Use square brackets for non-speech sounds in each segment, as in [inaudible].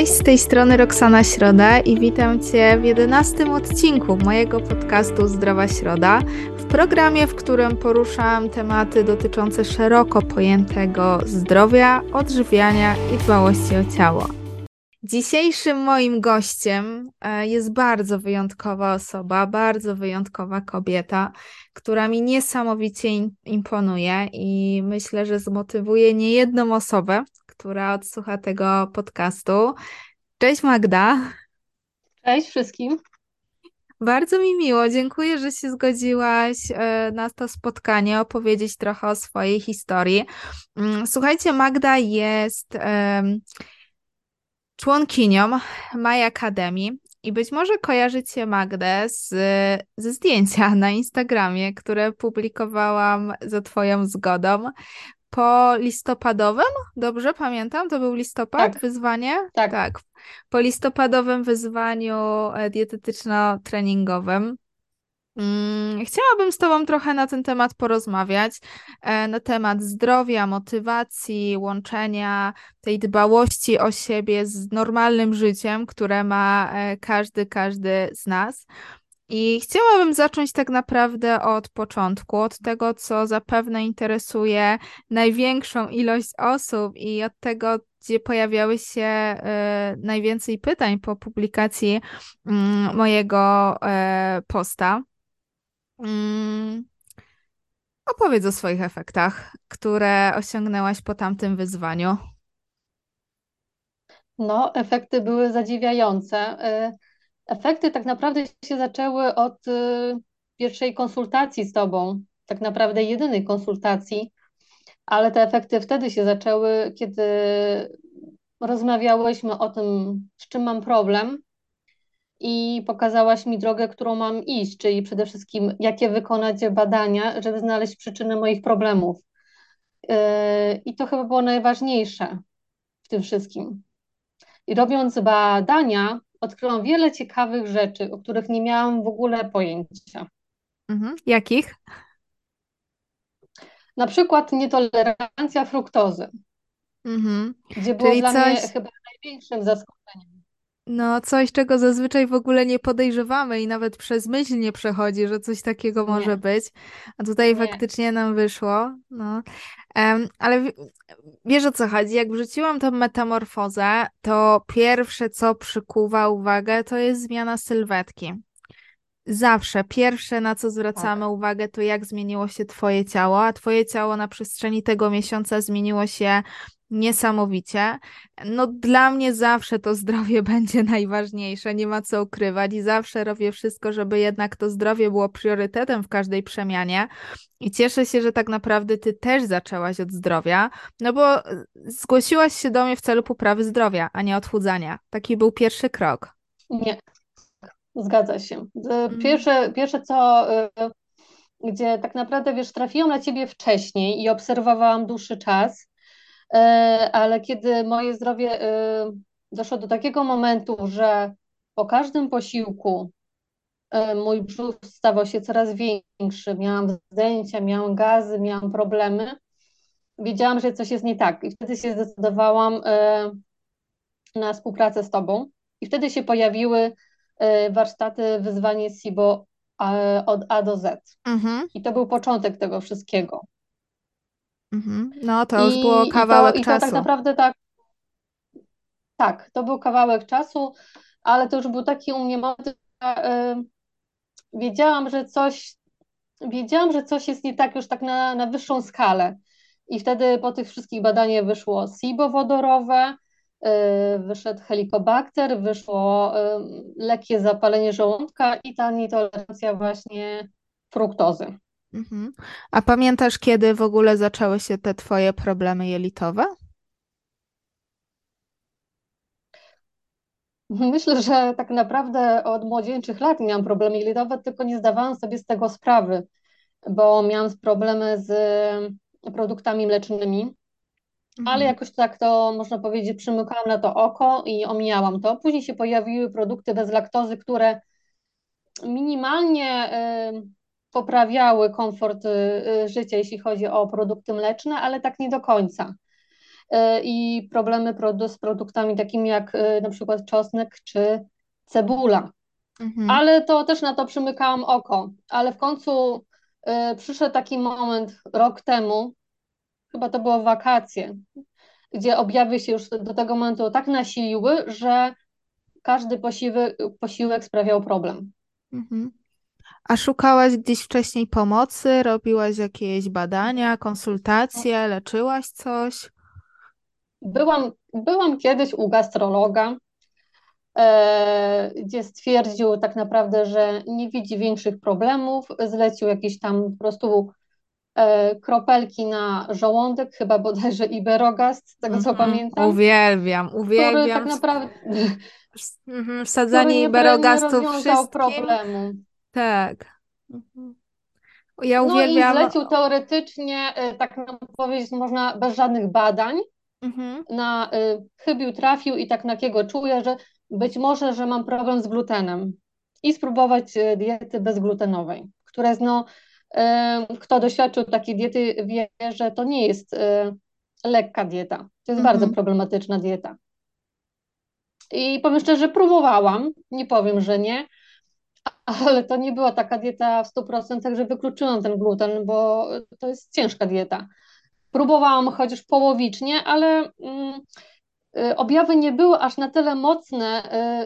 Cześć, z tej strony Roxana Środa i witam Cię w jedenastym odcinku mojego podcastu Zdrowa Środa, w programie, w którym poruszam tematy dotyczące szeroko pojętego zdrowia, odżywiania i dbałości o ciało. Dzisiejszym moim gościem e, jest bardzo wyjątkowa osoba, bardzo wyjątkowa kobieta, która mi niesamowicie imponuje i myślę, że zmotywuje niejedną osobę, która odsłucha tego podcastu. Cześć Magda. Cześć wszystkim. Bardzo mi miło, dziękuję, że się zgodziłaś e, na to spotkanie, opowiedzieć trochę o swojej historii. Mm, słuchajcie, Magda jest członkinią My Academy i być może kojarzycie Magdę z, ze zdjęcia na Instagramie, które publikowałam za Twoją zgodą po listopadowym, dobrze pamiętam, to był listopad, tak. wyzwanie? Tak. tak. Po listopadowym wyzwaniu e, dietetyczno-treningowym. Mm, chciałabym z Tobą trochę na ten temat porozmawiać, e, na temat zdrowia, motywacji, łączenia tej dbałości o siebie z normalnym życiem, które ma e, każdy, każdy z nas. I chciałabym zacząć tak naprawdę od początku, od tego, co zapewne interesuje największą ilość osób i od tego, gdzie pojawiały się y, najwięcej pytań po publikacji y, mojego y, posta. Mm, opowiedz o swoich efektach, które osiągnęłaś po tamtym wyzwaniu. No, efekty były zadziwiające. Y, Efekty tak naprawdę się zaczęły od y, pierwszej konsultacji z Tobą, tak naprawdę jedynej konsultacji, ale te efekty wtedy się zaczęły, kiedy rozmawiałyśmy o tym, z czym mam problem i pokazałaś mi drogę, którą mam iść, czyli przede wszystkim jakie wykonać badania, żeby znaleźć przyczyny moich problemów. Y, I to chyba było najważniejsze w tym wszystkim. I robiąc badania, odkryłam wiele ciekawych rzeczy, o których nie miałam w ogóle pojęcia. Mhm. Jakich? Na przykład nietolerancja fruktozy, mhm. gdzie było Czyli dla coś... mnie chyba największym zaskoczeniem. No, coś, czego zazwyczaj w ogóle nie podejrzewamy i nawet przez myśl nie przechodzi, że coś takiego nie. może być. A tutaj nie. faktycznie nam wyszło. No. Um, ale wiesz o co chodzi? Jak wrzuciłam tą metamorfozę, to pierwsze, co przykuwa uwagę, to jest zmiana sylwetki. Zawsze pierwsze, na co zwracamy tak. uwagę, to jak zmieniło się Twoje ciało, a Twoje ciało na przestrzeni tego miesiąca zmieniło się niesamowicie. No dla mnie zawsze to zdrowie [laughs] będzie najważniejsze, nie ma co ukrywać i zawsze robię wszystko, żeby jednak to zdrowie było priorytetem w każdej przemianie. I cieszę się, że tak naprawdę ty też zaczęłaś od zdrowia, no bo zgłosiłaś się do mnie w celu poprawy zdrowia, a nie odchudzania. Taki był pierwszy krok. Nie, zgadza się. Mhm. Pierwsze, pierwsze co, y, gdzie tak naprawdę, wiesz, trafiłam na ciebie wcześniej i obserwowałam dłuższy czas, E, ale kiedy moje zdrowie e, doszło do takiego momentu, że po każdym posiłku e, mój brzuch stawał się coraz większy, miałam zdjęcia, miałam gazy, miałam problemy, wiedziałam, że coś jest nie tak i wtedy się zdecydowałam na współpracę z Tobą i wtedy się pojawiły warsztaty wyzwanie SIBO od A do Z. Mhm. I to był początek tego wszystkiego. Mhm. No to już było kawałek i to, I to tak naprawdę tak, tak, to był kawałek czasu, ale to już był taki u mnie moment, że y, wiedziałam, że coś, wiedziałam, że coś jest nie tak już tak na, na wyższą skalę. I wtedy po tych wszystkich badaniach wyszło SIBO wodorowe, y, wyszedł helikobakter, wyszło lekkie zapalenie żołądka i ta nietolerancja właśnie fruktozy. Mhm. A pamiętasz, kiedy w ogóle zaczęły się te twoje problemy jelitowe? Myślę, że tak naprawdę od młodzieńczych lat miałam problemy jelitowe, tylko nie zdawałam sobie z tego sprawy, bo miałam problemy z produktami mlecznymi, ale mhm. jakoś tak to, można powiedzieć, przymykałam na to oko i omijałam to. Później się pojawiły produkty bez laktozy, które minimalnie poprawiały komfort y, y, życia, jeśli chodzi o produkty mleczne, ale tak nie do końca. i problemy z produktami takimi jak na przykład czosnek czy cebula. Mhm. Ale to też na to przymykałam oko. Ale w końcu przyszedł taki moment rok temu, chyba to było wakacje, gdzie objawy się już do tego momentu tak nasiliły, że każdy posiłek, posiłek sprawiał problem. Mhm. A szukałaś gdzieś wcześniej pomocy? Robiłaś jakieś badania, konsultacje, leczyłaś coś? Byłam, byłam kiedyś u gastrologa, e, gdzie stwierdził tak naprawdę, że nie widzi większych problemów. Zlecił jakieś tam po prostu e, kropelki na żołądek, chyba bodajże Iberogast, z tego co mm -hmm. pamiętam. Uwielbiam, uwielbiam. Który tak naprawdę [laughs] mhm, wsadzanie Iberogastu wszystkim. problemu. Tak. Mhm. Ja uwielbiam... No i zlecił teoretycznie, y, tak powiedzieć można, bez żadnych badań, mhm. na y, chybił, trafił i tak na kiego czuję, że być może, że mam problem z glutenem i spróbować y, diety bezglutenowej, która jest, no, kto doświadczył takiej diety wie, że to nie jest lekka dieta, to jest mhm. bardzo problematyczna dieta. I powiem szczerze, próbowałam, nie powiem, że nie, ale to nie była taka dieta w 100%, że wykluczyłam ten gluten, bo to jest ciężka dieta. Próbowałam chociaż połowicznie, ale mm, y, objawy nie były aż na tyle mocne,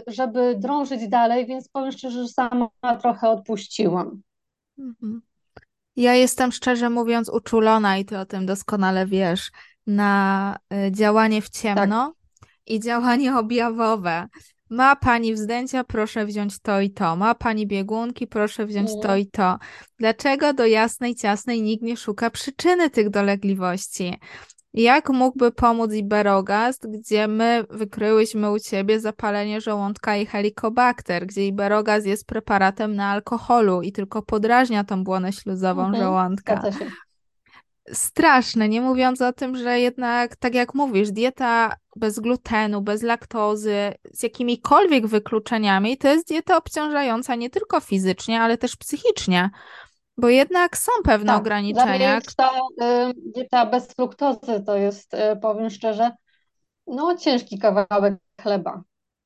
y, żeby drążyć dalej, więc powiem szczerze, że sama trochę odpuściłam. Mhm. Ja jestem szczerze mówiąc uczulona i ty o tym doskonale wiesz, na y, działanie w ciemno tak. i działanie objawowe. Ma pani wzdęcia, proszę wziąć to i to. Ma pani biegunki, proszę wziąć to i to. Dlaczego do jasnej, ciasnej nikt nie szuka przyczyny tych dolegliwości? Jak mógłby pomóc Iberogast, gdzie my wykryłyśmy u ciebie zapalenie żołądka i helikobakter, gdzie Iberogast jest preparatem na alkoholu i tylko podrażnia tą błonę śluzową mhm, żołądka straszne, nie mówiąc o tym, że jednak, tak jak mówisz, dieta bez glutenu, bez laktozy, z jakimikolwiek wykluczeniami, to jest dieta obciążająca nie tylko fizycznie, ale też psychicznie, bo jednak są pewne tak, ograniczenia. Ta y, dieta bez fruktozy to jest, y, powiem szczerze, no ciężki kawałek chleba.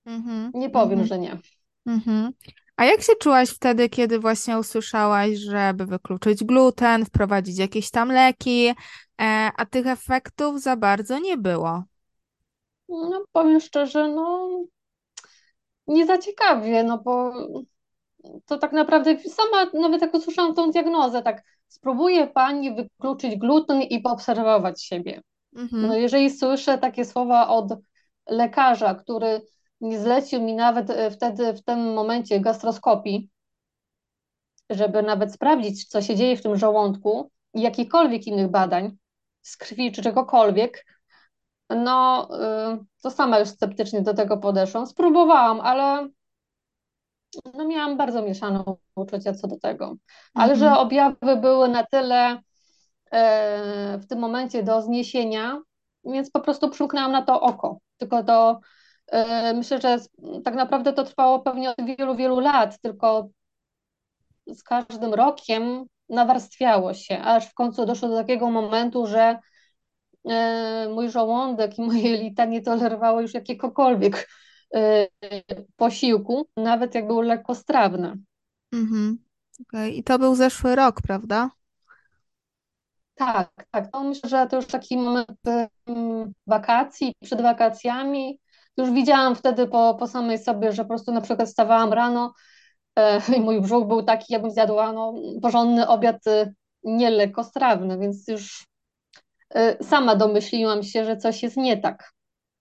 Mm-hmm, nie powiem, mm-hmm. że nie. Mm-hmm. A jak się czułaś wtedy, kiedy właśnie usłyszałaś, żeby wykluczyć gluten, wprowadzić jakieś tam leki, e, a tych efektów za bardzo nie było? No, powiem szczerze, no nie za ciekawie, no bo to tak naprawdę sama nawet jak usłyszałam tą diagnozę, tak spróbuje pani wykluczyć gluten i poobserwować siebie. Mhm. No jeżeli słyszę takie słowa od lekarza, który nie zlecił mi nawet e, wtedy, w tym momencie gastroskopii, żeby nawet sprawdzić, co się dzieje w tym żołądku i jakichkolwiek innych badań z krwi czy czegokolwiek, no e, to sama już sceptycznie do tego podeszłam. Spróbowałam, ale no miałam bardzo mieszane uczucia co do tego. Ale mhm. że objawy były na tyle e, w tym momencie do zniesienia, więc po prostu przymknęłam na to oko. Tylko to myślę, że tak naprawdę to trwało pewnie od wielu, wielu lat, tylko z każdym rokiem nawarstwiało się, aż w końcu doszło do takiego momentu, że e, mój żołądek i moje jelita nie tolerowały już jakiegokolwiek e, posiłku, nawet jak był lekkostrawny. Mhm. Okay. I to był zeszły rok, prawda? Tak, tak. To myślę, że to już taki moment wakacji, przed wakacjami, już widziałam wtedy po, po samej sobie, że po prostu na przykład stawałam rano e, [laughs] i mój brzuch był taki, jakbym zjadła no, porządny obiad e, nielekkostrawny, więc już e, sama domyśliłam się, że coś jest nie tak.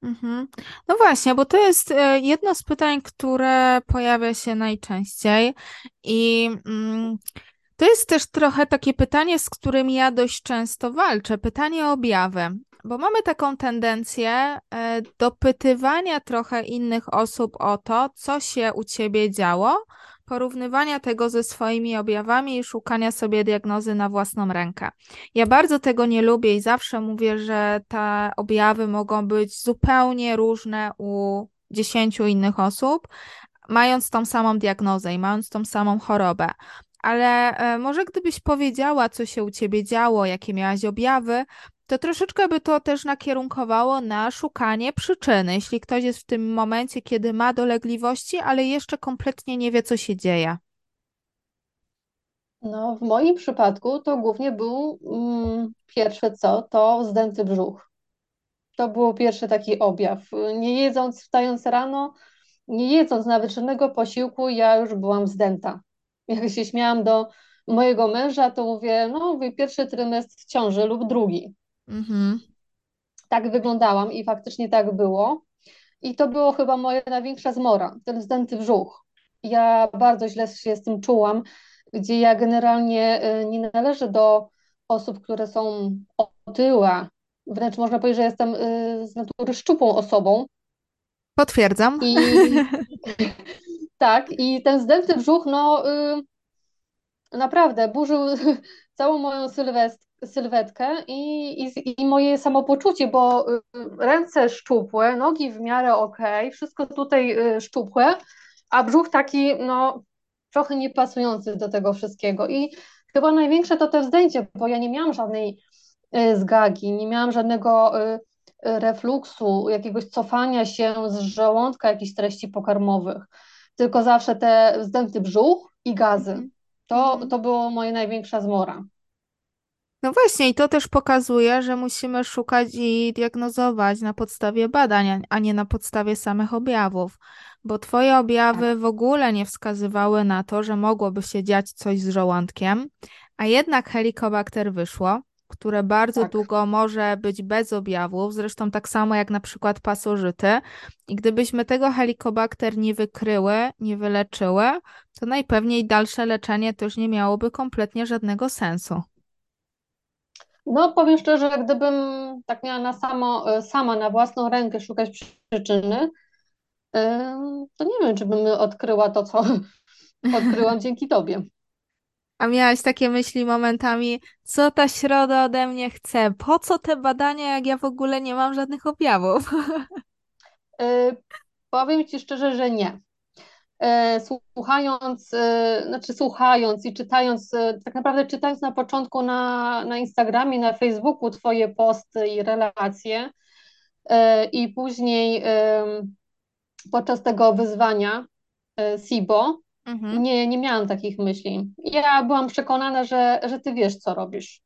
Mhm. No właśnie, bo to jest e, jedno z pytań, które pojawia się najczęściej i mm, to jest też trochę takie pytanie, z którym ja dość często walczę. Pytanie o objawy bo mamy taką tendencję e, dopytywania trochę innych osób o to, co się u ciebie działo, porównywania tego ze swoimi objawami i szukania sobie diagnozy na własną rękę. Ja bardzo tego nie lubię i zawsze mówię, że te objawy mogą być zupełnie różne u dziesięciu innych osób, mając tą samą diagnozę i mając tą samą chorobę. Ale e, może gdybyś powiedziała, co się u ciebie działo, jakie miałaś objawy, to troszeczkę by to też nakierunkowało na szukanie przyczyny. Jeśli ktoś jest w tym momencie, kiedy ma dolegliwości, ale jeszcze kompletnie nie wie, co się dzieje. No, w moim przypadku to głównie był mm, pierwsze co, to zdęty brzuch. To był pierwszy taki objaw. Nie jedząc, wstając rano, nie jedząc nawet żadnego posiłku, ja już byłam zdęta. Jak się śmiałam do mojego męża, to mówię, no mówię, pierwszy trymestr ciąży lub drugi. Mhm. Tak wyglądałam i faktycznie tak było. I to było chyba moja największa zmora, ten zdęty brzuch. Ja bardzo źle się z tym czułam, gdzie ja generalnie y, nie należę do osób, które są otyłe. Wręcz można powiedzieć, że jestem y, z natury szczupłą osobą. Potwierdzam. I [laughs] tak, i ten zdęty brzuch, no y, naprawdę burzył [laughs] całą moją sylwetkę i, i, i moje samopoczucie, bo ręce szczupłe, nogi w miarę ok, wszystko tutaj szczupłe, a brzuch taki, no trochę niepasujący do tego wszystkiego. I chyba największe to te wzdęcie, bo ja nie miałam żadnej y, zgagi, nie miałam żadnego y, y, refluksu, jakiegoś cofania się z żołądka jakichś treści pokarmowych, tylko zawsze te wzdęty brzuch i gazy. Mhm. To, mhm. to było moja największa zmora. No właśnie, i to też pokazuje, że musimy szukać i diagnozować na podstawie badań, a nie na podstawie samych objawów, bo Twoje objawy tak. w ogóle nie wskazywały na to, że mogłoby się dziać coś z żołądkiem, a jednak helikobakter wyszło, które bardzo tak. długo może być bez objawów, zresztą tak samo jak na przykład pasożyty. I gdybyśmy tego helikobakter nie wykryły, nie wyleczyły, to najpewniej dalsze leczenie też nie miałoby kompletnie żadnego sensu. No, powiem szczerze, gdybym tak miała na samo, e, sama na własną rękę szukać przyczyny, to nie wiem, czy bym odkryła to, co [laughs] odkryłam dzięki tobie. A miałaś takie myśli momentami, co ta środa ode mnie chce? Po co te badania, jak ja w ogóle nie mam żadnych objawów? Yy, [laughs] powiem ci szczerze, że nie. E, słuchając, e, znaczy słuchając i czytając, tak naprawdę czytając na początku na, na Instagramie, na Facebooku Twoje posty i relacje i później podczas tego wyzwania SIBO, mhm. nie, nie miałam takich myśli. Ja byłam przekonana, że, że Ty wiesz, co robisz.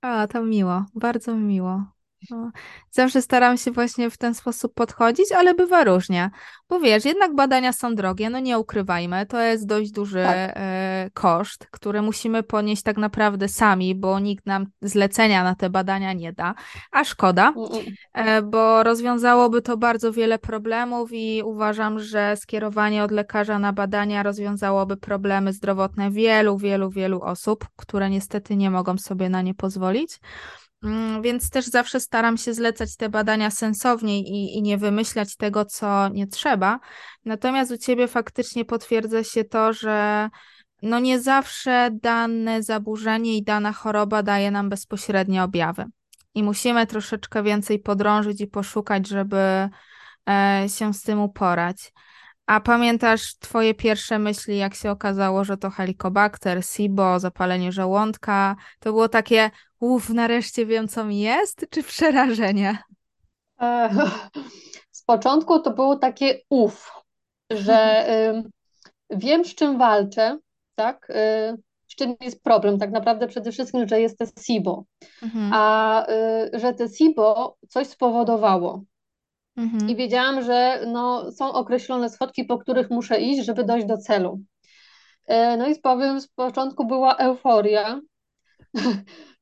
A, to miło, bardzo miło. No, zawsze staram się właśnie w ten sposób podchodzić, ale bywa różnie. Bo wiesz, jednak badania są drogie, no nie ukrywajmy, to jest dość duży tak. e, koszt, który musimy ponieść tak naprawdę sami, bo nikt nam zlecenia na te badania nie da. A szkoda, mm, mm. e, bo rozwiązałoby to bardzo wiele problemów i uważam, że skierowanie od lekarza na badania rozwiązałoby problemy zdrowotne wielu, wielu, wielu osób, które niestety nie mogą sobie na nie pozwolić. Mm, więc też zawsze staram się zlecać te badania sensowniej i, i nie wymyślać tego, co nie trzeba. Natomiast u ciebie faktycznie potwierdza się to, że no nie zawsze dane zaburzenie i dana choroba daje nam bezpośrednie objawy. I musimy troszeczkę więcej podrążyć i poszukać, żeby e, się z tym uporać. A pamiętasz twoje pierwsze myśli, jak się okazało, że to helikobakter, SIBO, zapalenie żołądka? To było takie, uff, nareszcie wiem, co mi jest, czy przerażenie? Z początku to było takie uff, że wiem, z czym walczę, tak? Y, z czym jest problem? Tak naprawdę przede wszystkim, że jest to SIBO, mhm. a y, że to SIBO coś spowodowało. Mhm. I wiedziałam, że no, są określone schodki, po których muszę iść, żeby dojść do celu. E, no i powiem, z początku była euforia, [laughs]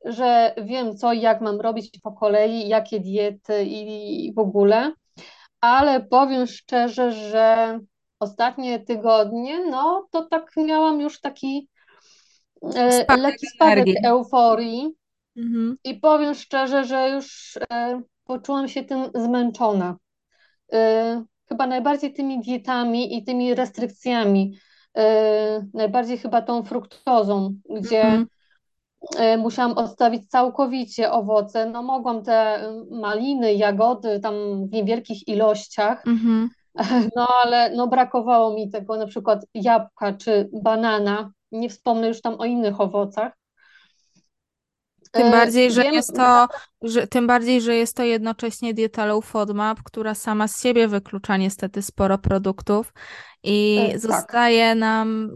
że wiem co i jak mam robić po kolei, jakie diety i w ogóle, ale powiem szczerze, że ostatnie tygodnie, no to tak miałam już taki e, spadek lekki spadek energii. euforii mhm. i powiem szczerze, że już e, poczułam się tym zmęczona. Y, chyba najbardziej tymi dietami i tymi restrykcjami, y, najbardziej chyba tą fruktozą, gdzie mm -hmm. musiałam odstawić całkowicie owoce. No mogłam te maliny, jagody tam w niewielkich ilościach, mm -hmm. [laughs] no ale no brakowało mi tego na przykład jabłka czy banana, nie wspomnę już tam o innych owocach. Tym bardziej, że Wiem, jest to, że, tym bardziej, że jest to jednocześnie dieta low FODMAP, która sama z siebie wyklucza niestety sporo produktów i tak. zostaje nam,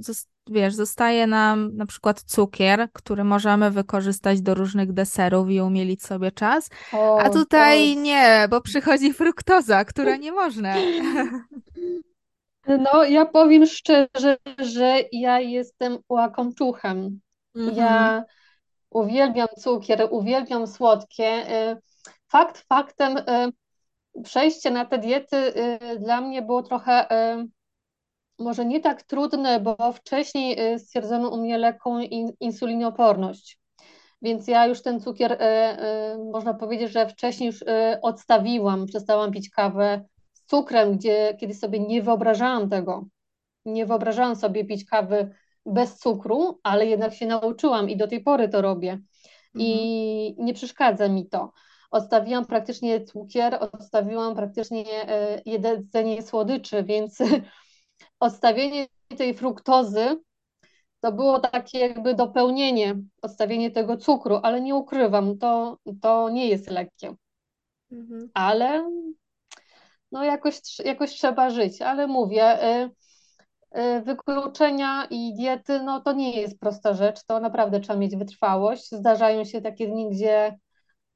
wiesz, zostaje nam na przykład cukier, który możemy wykorzystać do różnych deserów i umielić sobie czas, O, a tutaj to... nie, bo przychodzi fruktoza, która nie można. No, ja powiem szczerze, że ja jestem łakomczuchem. Mhm. Ja uwielbiam cukier, uwielbiam słodkie. Y, fakt faktem, y, przejście na te diety y, dla mnie było trochę może nie tak trudne, bo wcześniej stwierdzono u mnie lekką insulinooporność. Więc ja już ten cukier, można powiedzieć, że wcześniej już odstawiłam, przestałam pić kawę z cukrem, gdzie kiedy sobie nie wyobrażałam tego. Nie wyobrażałam sobie pić kawy bez cukru, ale jednak się nauczyłam i do tej pory to robię. I mhm. nie przeszkadza mi to. Odstawiłam praktycznie cukier, odstawiłam praktycznie e, jedzenie słodyczy, więc [laughs] odstawienie tej fruktozy to było takie jakby dopełnienie, odstawienie tego cukru, ale nie ukrywam, to, to nie jest lekkie. Mhm. Ale no jakoś, jakoś trzeba żyć, ale mówię, y, y, wykluczenia i diety, no to nie jest prosta rzecz, to naprawdę trzeba mieć wytrwałość. Zdarzają się takie dni, gdzie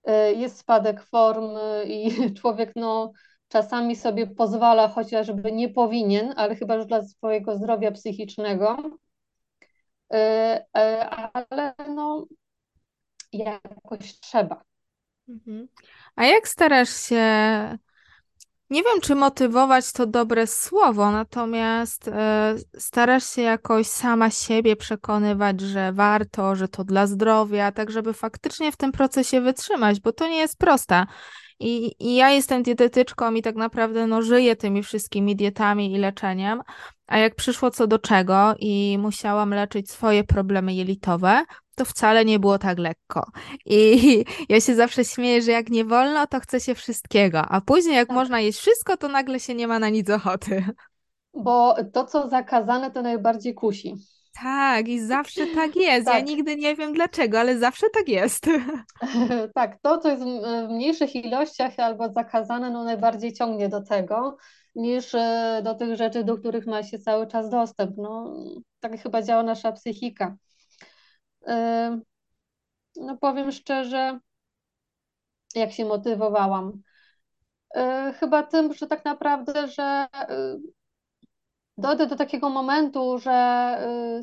y, jest spadek form i [laughs] człowiek no czasami sobie pozwala, chociażby nie powinien, ale chyba już dla swojego zdrowia psychicznego. Ale no jakoś trzeba. Mhm. A jak starasz się nie wiem, czy motywować to dobre słowo, natomiast e, starasz się jakoś sama siebie przekonywać, że warto, że to dla zdrowia, tak żeby faktycznie w tym procesie wytrzymać, bo to nie jest proste. I, I ja jestem dietetyczką i tak naprawdę no, żyję tymi wszystkimi dietami i leczeniem, a jak przyszło co do czego i musiałam leczyć swoje problemy jelitowe, to wcale nie było tak lekko. I ja się zawsze śmieję, że jak nie wolno, to chce się wszystkiego, a później jak tak. można jeść wszystko, to nagle się nie ma na nic ochoty. Bo to, co zakazane, to najbardziej kusi. Tak, i zawsze tak jest. Tak. Ja nigdy nie wiem dlaczego, ale zawsze tak jest. [laughs] tak, to, co jest w mniejszych ilościach albo zakazane, no najbardziej ciągnie do tego, niż e, do tych rzeczy, do których ma się cały czas dostęp. No, tak chyba działa nasza psychika. E, no powiem szczerze, jak się motywowałam. E, chyba tym, że tak naprawdę, że dojdę do takiego momentu, że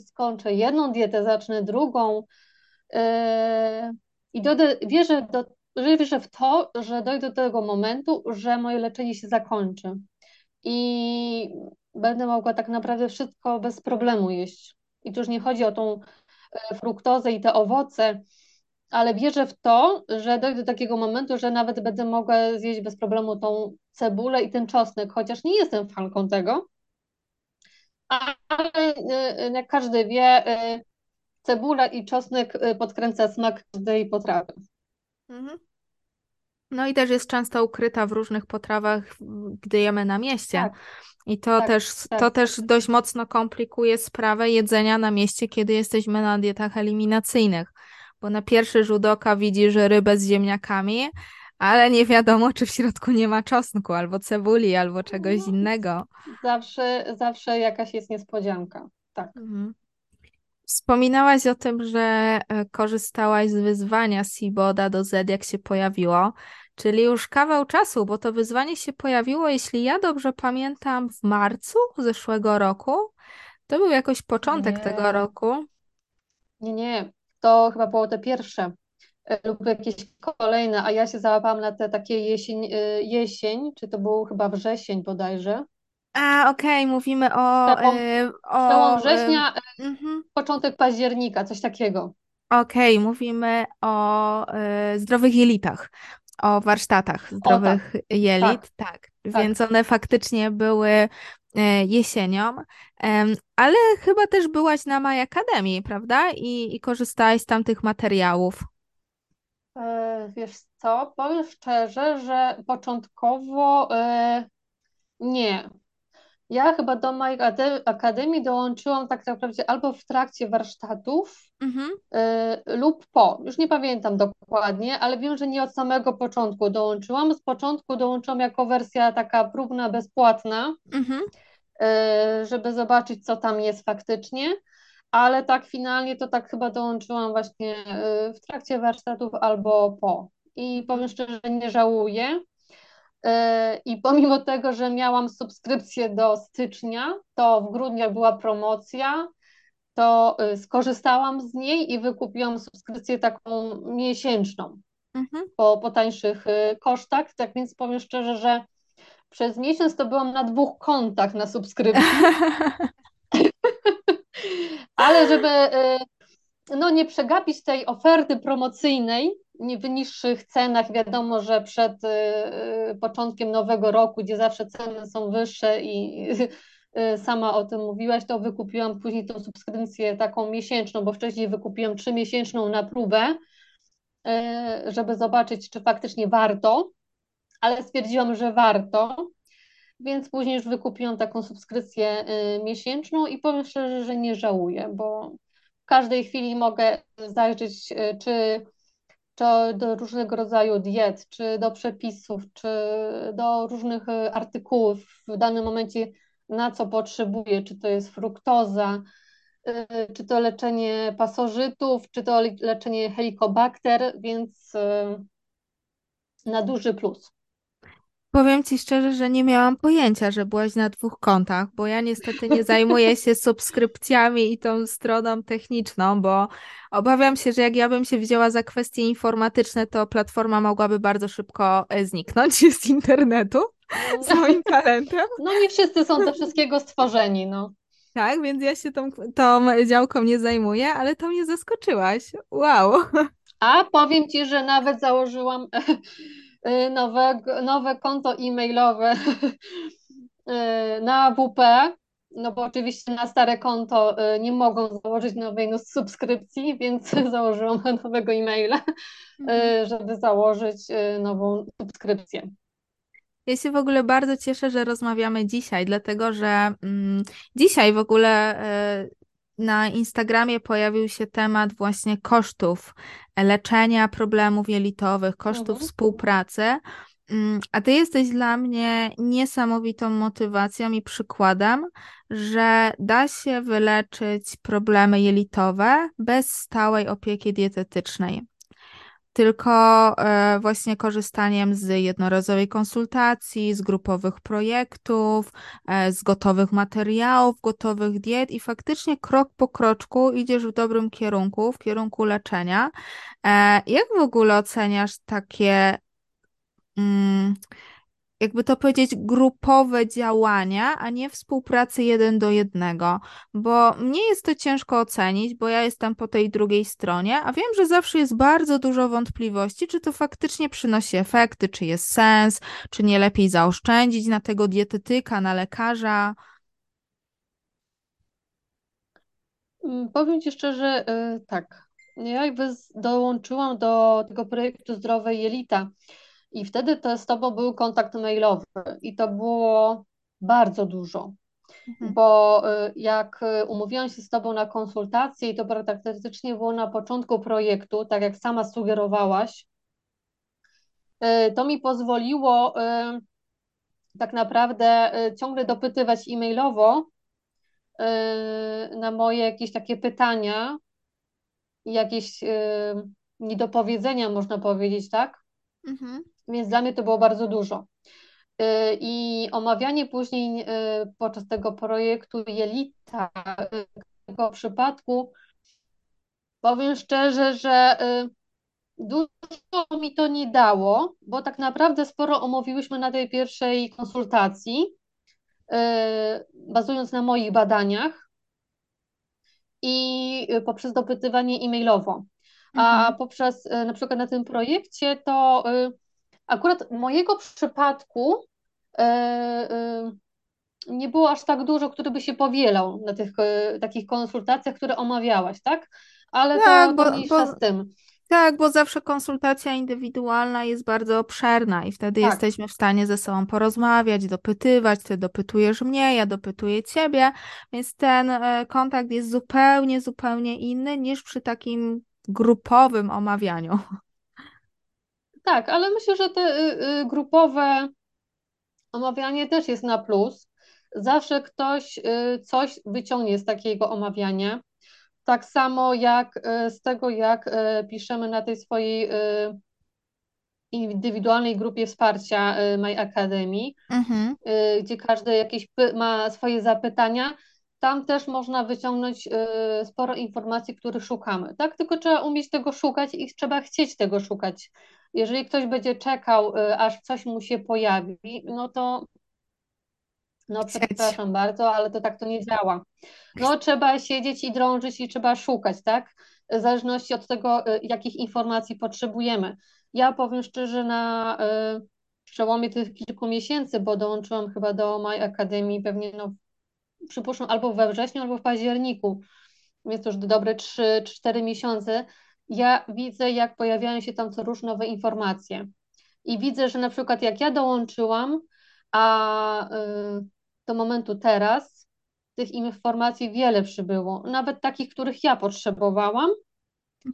skończę jedną dietę, zacznę drugą i dojdę, wierzę, do, wierzę w to, że dojdę do tego momentu, że moje leczenie się zakończy i będę mogła tak naprawdę wszystko bez problemu jeść. I tu już nie chodzi o tą e, fruktozę i te owoce, ale wierzę w to, że dojdę do takiego momentu, że nawet będę mogła zjeść bez problemu tą cebulę i ten czosnek, chociaż nie jestem fanką tego. Ale e, jak każdy wie, e, cebula i czosnek podkręca smak każdej potrawy. Mhm. No i też jest często ukryta w różnych potrawach, gdy jemy na mieście. Tak. I to, tak, też, tak. to też dość mocno komplikuje sprawę jedzenia na mieście, kiedy jesteśmy na dietach eliminacyjnych. Bo na pierwszy rzut oka widzisz rybę z ziemniakami, ale nie wiadomo, czy w środku nie ma czosnku, albo cebuli, albo czegoś no, innego. Zawsze, zawsze jakaś jest niespodzianka. Tak. Mhm. Wspominałaś o tym, że e, korzystałaś z wyzwania Seaboda do Z, jak się pojawiło, czyli już kawał czasu, bo to wyzwanie się pojawiło, jeśli ja dobrze pamiętam, w marcu zeszłego roku. To był jakoś początek nie. tego roku. Nie, nie, to chyba było te pierwsze e, lub jakieś kolejne, a ja się załapałam na te takie jesień, e, jesień, czy to był chyba wrzesień bodajże. A, okej, mówimy o... Przełom, y, o przełom września, y, mhm. początek października, coś takiego. Okej, mówimy o y, zdrowych jelitach, o warsztatach zdrowych o, tak. jelit, tak, tak. Więc one faktycznie były y, jesienią, ale chyba też byłaś na My Akademii, prawda? I, I korzystałaś z tamtych materiałów. E, wiesz co, powiem szczerze, że początkowo e, nie, Ja chyba do mojej akademii dołączyłam tak naprawdę albo w trakcie warsztatów Mhm, y, lub po. Już nie pamiętam dokładnie, ale wiem, że nie od samego początku dołączyłam. Z początku dołączyłam jako wersja taka próbna, bezpłatna, mhm, y, żeby zobaczyć, co tam jest faktycznie. Ale tak finalnie to tak chyba dołączyłam właśnie y, w trakcie warsztatów albo po. I powiem szczerze, że nie żałuję. I pomimo tego, że miałam subskrypcję do stycznia, to w grudniu była promocja, to y, skorzystałam z niej i wykupiłam subskrypcję taką miesięczną mhm. po, po tańszych y, kosztach. Tak więc powiem szczerze, że przez miesiąc to byłam na dwóch kontach na subskrypcji, [laughs] [laughs] ale żeby no, nie przegapić tej oferty promocyjnej, w niższych cenach. Wiadomo, że przed początkiem nowego roku, gdzie zawsze ceny są wyższe i Y, sama o tym mówiłaś, to wykupiłam później tą subskrypcję taką miesięczną, bo wcześniej wykupiłam trzymiesięczną na próbę, y, żeby zobaczyć, czy faktycznie warto, ale stwierdziłam, że warto, więc później już wykupiłam taką subskrypcję y, miesięczną i powiem szczerze, że nie żałuję, bo każdej chwili mogę zajrzeć, czy czy do różnego rodzaju diet, czy do przepisów, czy do różnych artykułów w danym momencie na co potrzebuje, czy to jest fruktoza, y, czy to leczenie pasożytów, czy to leczenie helikobakter, więc na duży plus. Powiem ci szczerze, że nie miałam pojęcia, że byłaś na dwóch kontach, bo ja niestety nie zajmuję się subskrypcjami i tą stroną techniczną, bo obawiam się, że jak ja bym się wzięła za kwestie informatyczne, to platforma mogłaby bardzo szybko e, zniknąć [laughs] z internetu z moim talentem. No nie wszyscy są do wszystkiego stworzeni, no. Tak, więc ja się tą, tą działką nie zajmuję, ale to mnie zaskoczyłaś. Wow. A powiem ci, że nawet założyłam [laughs] nowe, nowe konto e-mailowe [laughs] y, na WP, no bo oczywiście na stare konto y, nie mogą założyć nowej no, subskrypcji, [laughs] więc [laughs] założyłam nowego e-maila, mhm. żeby założyć nową subskrypcję. Ja się w ogóle bardzo cieszę, że rozmawiamy dzisiaj, dlatego że mm, dzisiaj w ogóle y, na Instagramie pojawił się temat właśnie kosztów leczenia problemów jelitowych, kosztów mhm. współpracy. Mm, a ty jesteś dla mnie niesamowitą motywacją i przykładem, że da się wyleczyć problemy jelitowe bez stałej opieki dietetycznej tylko e, właśnie korzystaniem z jednorazowej konsultacji, z grupowych projektów, e, z gotowych materiałów, gotowych diet i faktycznie krok po kroczku idziesz w dobrym kierunku, w kierunku leczenia. E, jak w ogóle oceniasz takie mm, jakby to powiedzieć, grupowe działania, a nie współpracy jeden do jednego, bo mnie jest to ciężko ocenić, bo ja jestem po tej drugiej stronie, a wiem, że zawsze jest bardzo dużo wątpliwości, czy to faktycznie przynosi efekty, czy jest sens, czy nie lepiej zaoszczędzić na tego dietetyka, na lekarza. Mm, powiem Ci szczerze, y, tak. Ja jakby dołączyłam do tego projektu Zdrowe Jelita i wtedy to z tobą był kontakt mailowy i to było bardzo dużo. Mhm. Bo y, jak y, umówiłam się z Tobą na konsultację, i to praktycznie było na początku projektu, tak jak sama sugerowałaś, y, to mi pozwoliło tak naprawdę ciągle dopytywać e-mailowo na moje jakieś takie pytania, jakieś niedopowiedzenia, można powiedzieć, tak? Mhm więc dla mnie to było bardzo dużo. Y, I omawianie później y, podczas tego projektu Jelita, y, tego przypadku, powiem szczerze, że dużo mi to nie dało, bo tak naprawdę sporo omówiłyśmy na tej pierwszej konsultacji, bazując na moich badaniach i poprzez dopytywanie e-mailowo. A mhm. poprzez na przykład na tym projekcie to Akurat mojego przypadku e, e, nie było aż tak dużo, który by się powielał na tych e, takich konsultacjach, które omawiałaś, tak? Ale tak, to, to mniejsza bo, z tym. Tak, bo zawsze konsultacja indywidualna jest bardzo obszerna i wtedy Tak, jesteśmy w stanie ze sobą porozmawiać, dopytywać, ty dopytujesz mnie, ja dopytuję ciebie, więc ten kontakt jest zupełnie, zupełnie inny niż przy takim grupowym omawianiu. Tak, ale myślę, że te y, y, grupowe omawianie też jest na plus. Zawsze ktoś y, coś wyciągnie z takiego omawiania. Tak samo jak z tego, jak piszemy na tej swojej indywidualnej grupie wsparcia My Academy, Mhm, gdzie każdy jakieś ma swoje zapytania. Tam też można wyciągnąć sporo informacji, których szukamy. Tak, tylko trzeba umieć tego szukać i trzeba chcieć tego szukać. Jeżeli ktoś będzie czekał, aż coś mu się pojawi, no to no przepraszam bardzo, ale to tak to nie działa. No trzeba siedzieć i drążyć i trzeba szukać, tak? W zależności od tego, y, jakich informacji potrzebujemy. Ja powiem szczerze, na y, przełomie tych kilku miesięcy, bo dołączyłam chyba do My Academy pewnie, no przypuszczam, albo we wrześniu, albo w październiku, więc to już dobre 3-4 miesiące, ja widzę, jak pojawiają się tam co róż nowe informacje. I widzę, że na przykład jak ja dołączyłam, a y, do momentu teraz tych informacji wiele przybyło, nawet takich, których ja potrzebowałam,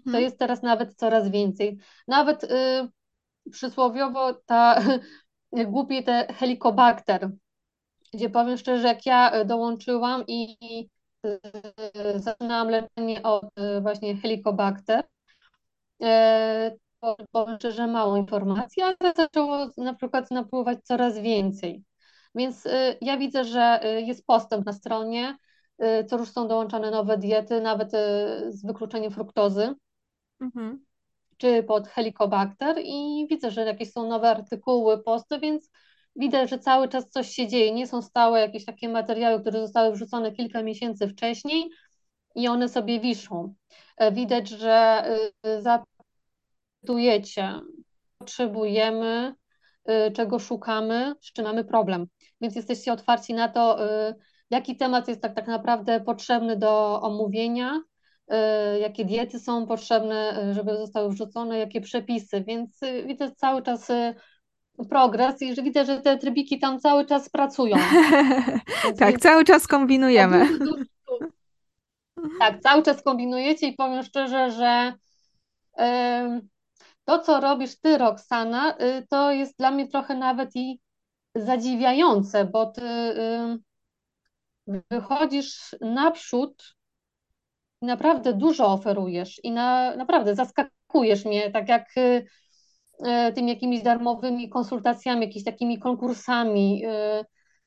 to Mhm, jest teraz nawet coraz więcej. Nawet y, przysłowiowo ta [laughs] głupie te helikobakter, gdzie powiem szczerze, jak ja dołączyłam i, i y, zaczynałam leczenie od y, właśnie helikobakter, to powiem szczerze, mało informacji, ale zaczęło na przykład napływać coraz więcej. Więc y, ja widzę, że y, jest postęp na stronie, co już są dołączane nowe diety, nawet z wykluczeniem fruktozy, mhm. czy pod helikobakter i widzę, że jakieś są nowe artykuły, posty, więc widać, że cały czas coś się dzieje. Nie są stałe jakieś takie materiały, które zostały wrzucone kilka miesięcy wcześniej i one sobie wiszą. E, widać, że zapytujecie, potrzebujemy, y, czego szukamy, z czym mamy problem. Więc jesteście otwarci na to, y, jaki temat jest tak, tak naprawdę potrzebny do omówienia, y, jakie diety są potrzebne, żeby zostały wrzucone, jakie przepisy. Więc widzę cały czas progres i widzę, że te trybiki tam cały czas pracują. Więc, [laughs] Tak, więc cały czas kombinujemy. duży, tak, cały czas kombinujecie i powiem szczerze, że to, co robisz ty, Roxana, y, to jest dla mnie trochę nawet i zadziwiające, bo ty wychodzisz naprzód i naprawdę dużo oferujesz i na, naprawdę zaskakujesz mnie, tak jak y, y, tymi jakimiś darmowymi konsultacjami, jakimiś takimi konkursami,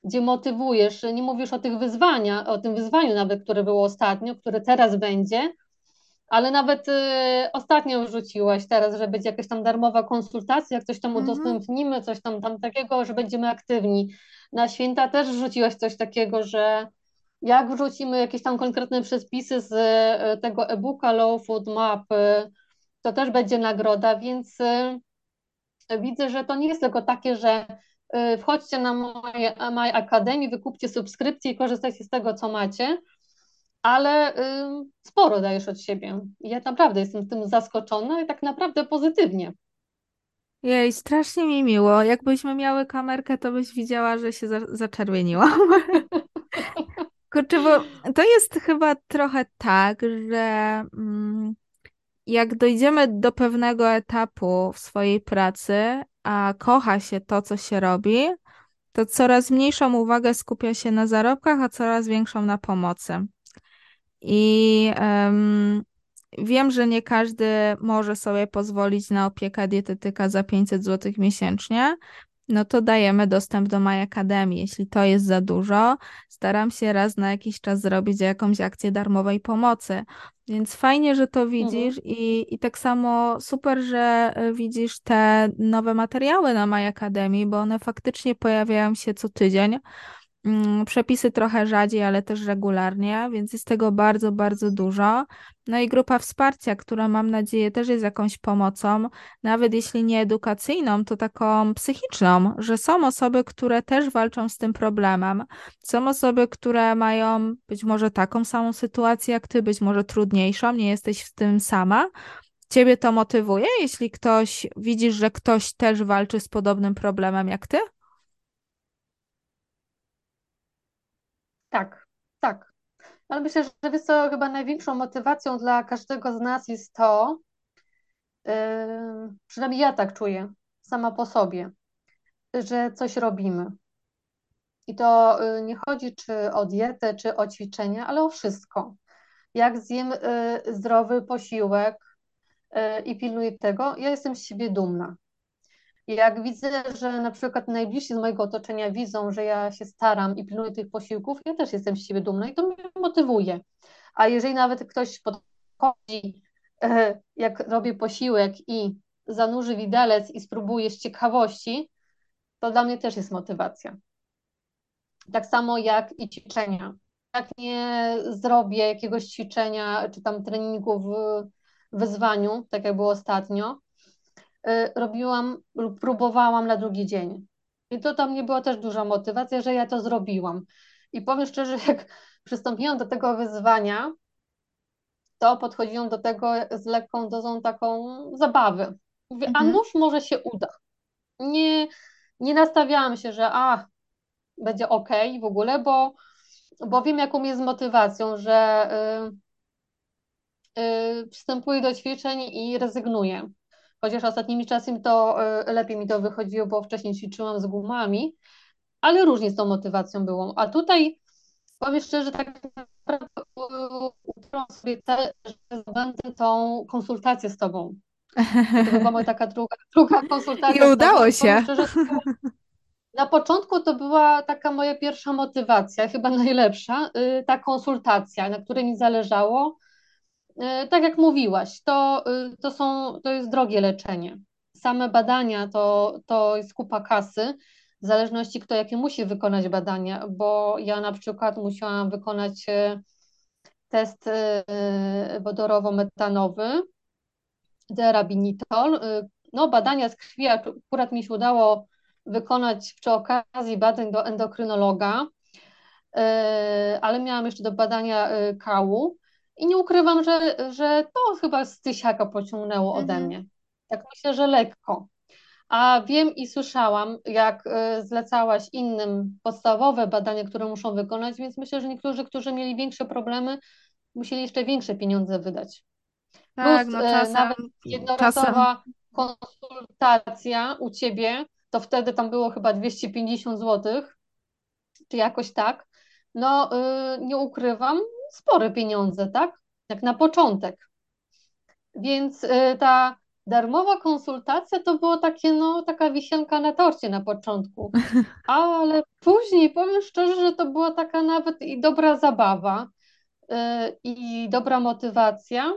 gdzie motywujesz. Nie mówisz o tych wyzwaniach, o tym wyzwaniu nawet, które było ostatnio, które teraz będzie, ale nawet y, ostatnio wrzuciłaś teraz, że będzie jakaś tam darmowa konsultacja, jak coś tam Mhm, udostępnimy, coś tam, tam takiego, że będziemy aktywni. Na święta też wrzuciłaś coś takiego, że jak wrzucimy jakieś tam konkretne przepisy z y, tego e-booka Low Food Map, y, to też będzie nagroda, więc y, widzę, że to nie jest tylko takie, że y, wchodźcie na moje, My Academy, wykupcie subskrypcję i korzystajcie z tego, co macie, ale sporo dajesz od siebie. Ja naprawdę jestem tym zaskoczona i tak naprawdę pozytywnie. Jej, strasznie mi miło. Jakbyśmy miały kamerkę, to byś widziała, że się za zaczerwieniłam. [laughs] Kurczę, bo to jest chyba trochę tak, że mm, jak dojdziemy do pewnego etapu w swojej pracy, a kocha się to, co się robi, to coraz mniejszą uwagę skupia się na zarobkach, a coraz większą na pomocy. I em, wiem, że nie każdy może sobie pozwolić na opiekę dietetyka za 500 zł miesięcznie, no to dajemy dostęp do My Academy. Jeśli to jest za dużo, staram się raz na jakiś czas zrobić jakąś akcję darmowej pomocy. Więc fajnie, że to Mhm. widzisz i, i tak samo super, że e, widzisz te nowe materiały na My Academy, bo one faktycznie pojawiają się co tydzień. Mm, Przepisy trochę rzadziej, ale też regularnie, więc jest tego bardzo, bardzo dużo. No i grupa wsparcia, która mam nadzieję też jest jakąś pomocą, nawet jeśli nie edukacyjną, to taką psychiczną, że są osoby, które też walczą z tym problemem. Są osoby, które mają być może taką samą sytuację jak ty, być może trudniejszą, nie jesteś w tym sama. ciebie to motywuje, jeśli ktoś widzisz, że ktoś też walczy z podobnym problemem jak ty? Tak, tak. Ale myślę, że wiesz co, chyba największą motywacją dla każdego z nas jest to, yy, przynajmniej ja tak czuję, sama po sobie, że coś robimy. I to yy, nie chodzi czy o dietę, czy o ćwiczenia, ale o wszystko. Jak zjem yy, zdrowy posiłek yy, i pilnuję tego, ja jestem z siebie dumna. Jak widzę, że na przykład najbliżsi z mojego otoczenia widzą, że ja się staram i pilnuję tych posiłków, ja też jestem z siebie dumna i to mnie motywuje. A jeżeli nawet ktoś podchodzi, e, jak robię posiłek i zanurzy widelec i spróbuje z ciekawości, to dla mnie też jest motywacja. Tak samo jak i ćwiczenia. Jak nie zrobię jakiegoś ćwiczenia czy tam treningu w wyzwaniu, tak jak było ostatnio, robiłam lub próbowałam na drugi dzień. I to tam nie była też duża motywacja, że ja to zrobiłam. I powiem szczerze, [laughs] jak przystąpiłam do tego wyzwania, to podchodziłam do tego z lekką dozą taką zabawy. Mówię, mhm. a nuż może się uda. Nie, nie nastawiałam się, że a, będzie ok w ogóle, bo, bo wiem, jaką jest motywacją, że y, y, przystępuję do ćwiczeń i rezygnuję. Chociaż ostatnimi czasy to e, lepiej mi to wychodziło, bo wcześniej ćwiczyłam z gumami, ale różnie z tą motywacją było. A tutaj powiem szczerze, tak naprawdę utrąłem sobie cel, że będę tą konsultację z tobą. To była moja taka druga, druga konsultacja. I udało się. Szczerze, na początku to była taka moja pierwsza motywacja, chyba najlepsza, y, ta konsultacja, na której mi zależało E, tak jak mówiłaś, to, y, to, są, to jest drogie leczenie. Same badania to, to jest kupa kasy, w zależności kto jakie musi wykonać badania, bo ja na przykład musiałam wykonać e, test e, wodorowo-metanowy, derabinitol. No, badania z krwi akurat mi się udało wykonać przy okazji badań do endokrynologa, ale miałam jeszcze do badania kału. I nie ukrywam, że, że to chyba z tysiaka pociągnęło ode mhm. mnie. Tak myślę, że lekko. A wiem i słyszałam, jak y, zlecałaś innym podstawowe badania, które muszą wykonać, więc myślę, że niektórzy, którzy mieli większe problemy, musieli jeszcze większe pieniądze wydać. Tak, Plus, no y, czasem, nawet jednorazowa czasem. konsultacja u ciebie, to wtedy tam było chyba 250 zł, czy jakoś tak. No, y, nie ukrywam, spore pieniądze, tak? Jak na początek. Więc y, ta darmowa konsultacja to było takie, no, taka wisienka na torcie na początku. [laughs] Ale później powiem szczerze, że to była taka nawet i dobra zabawa y, i dobra motywacja.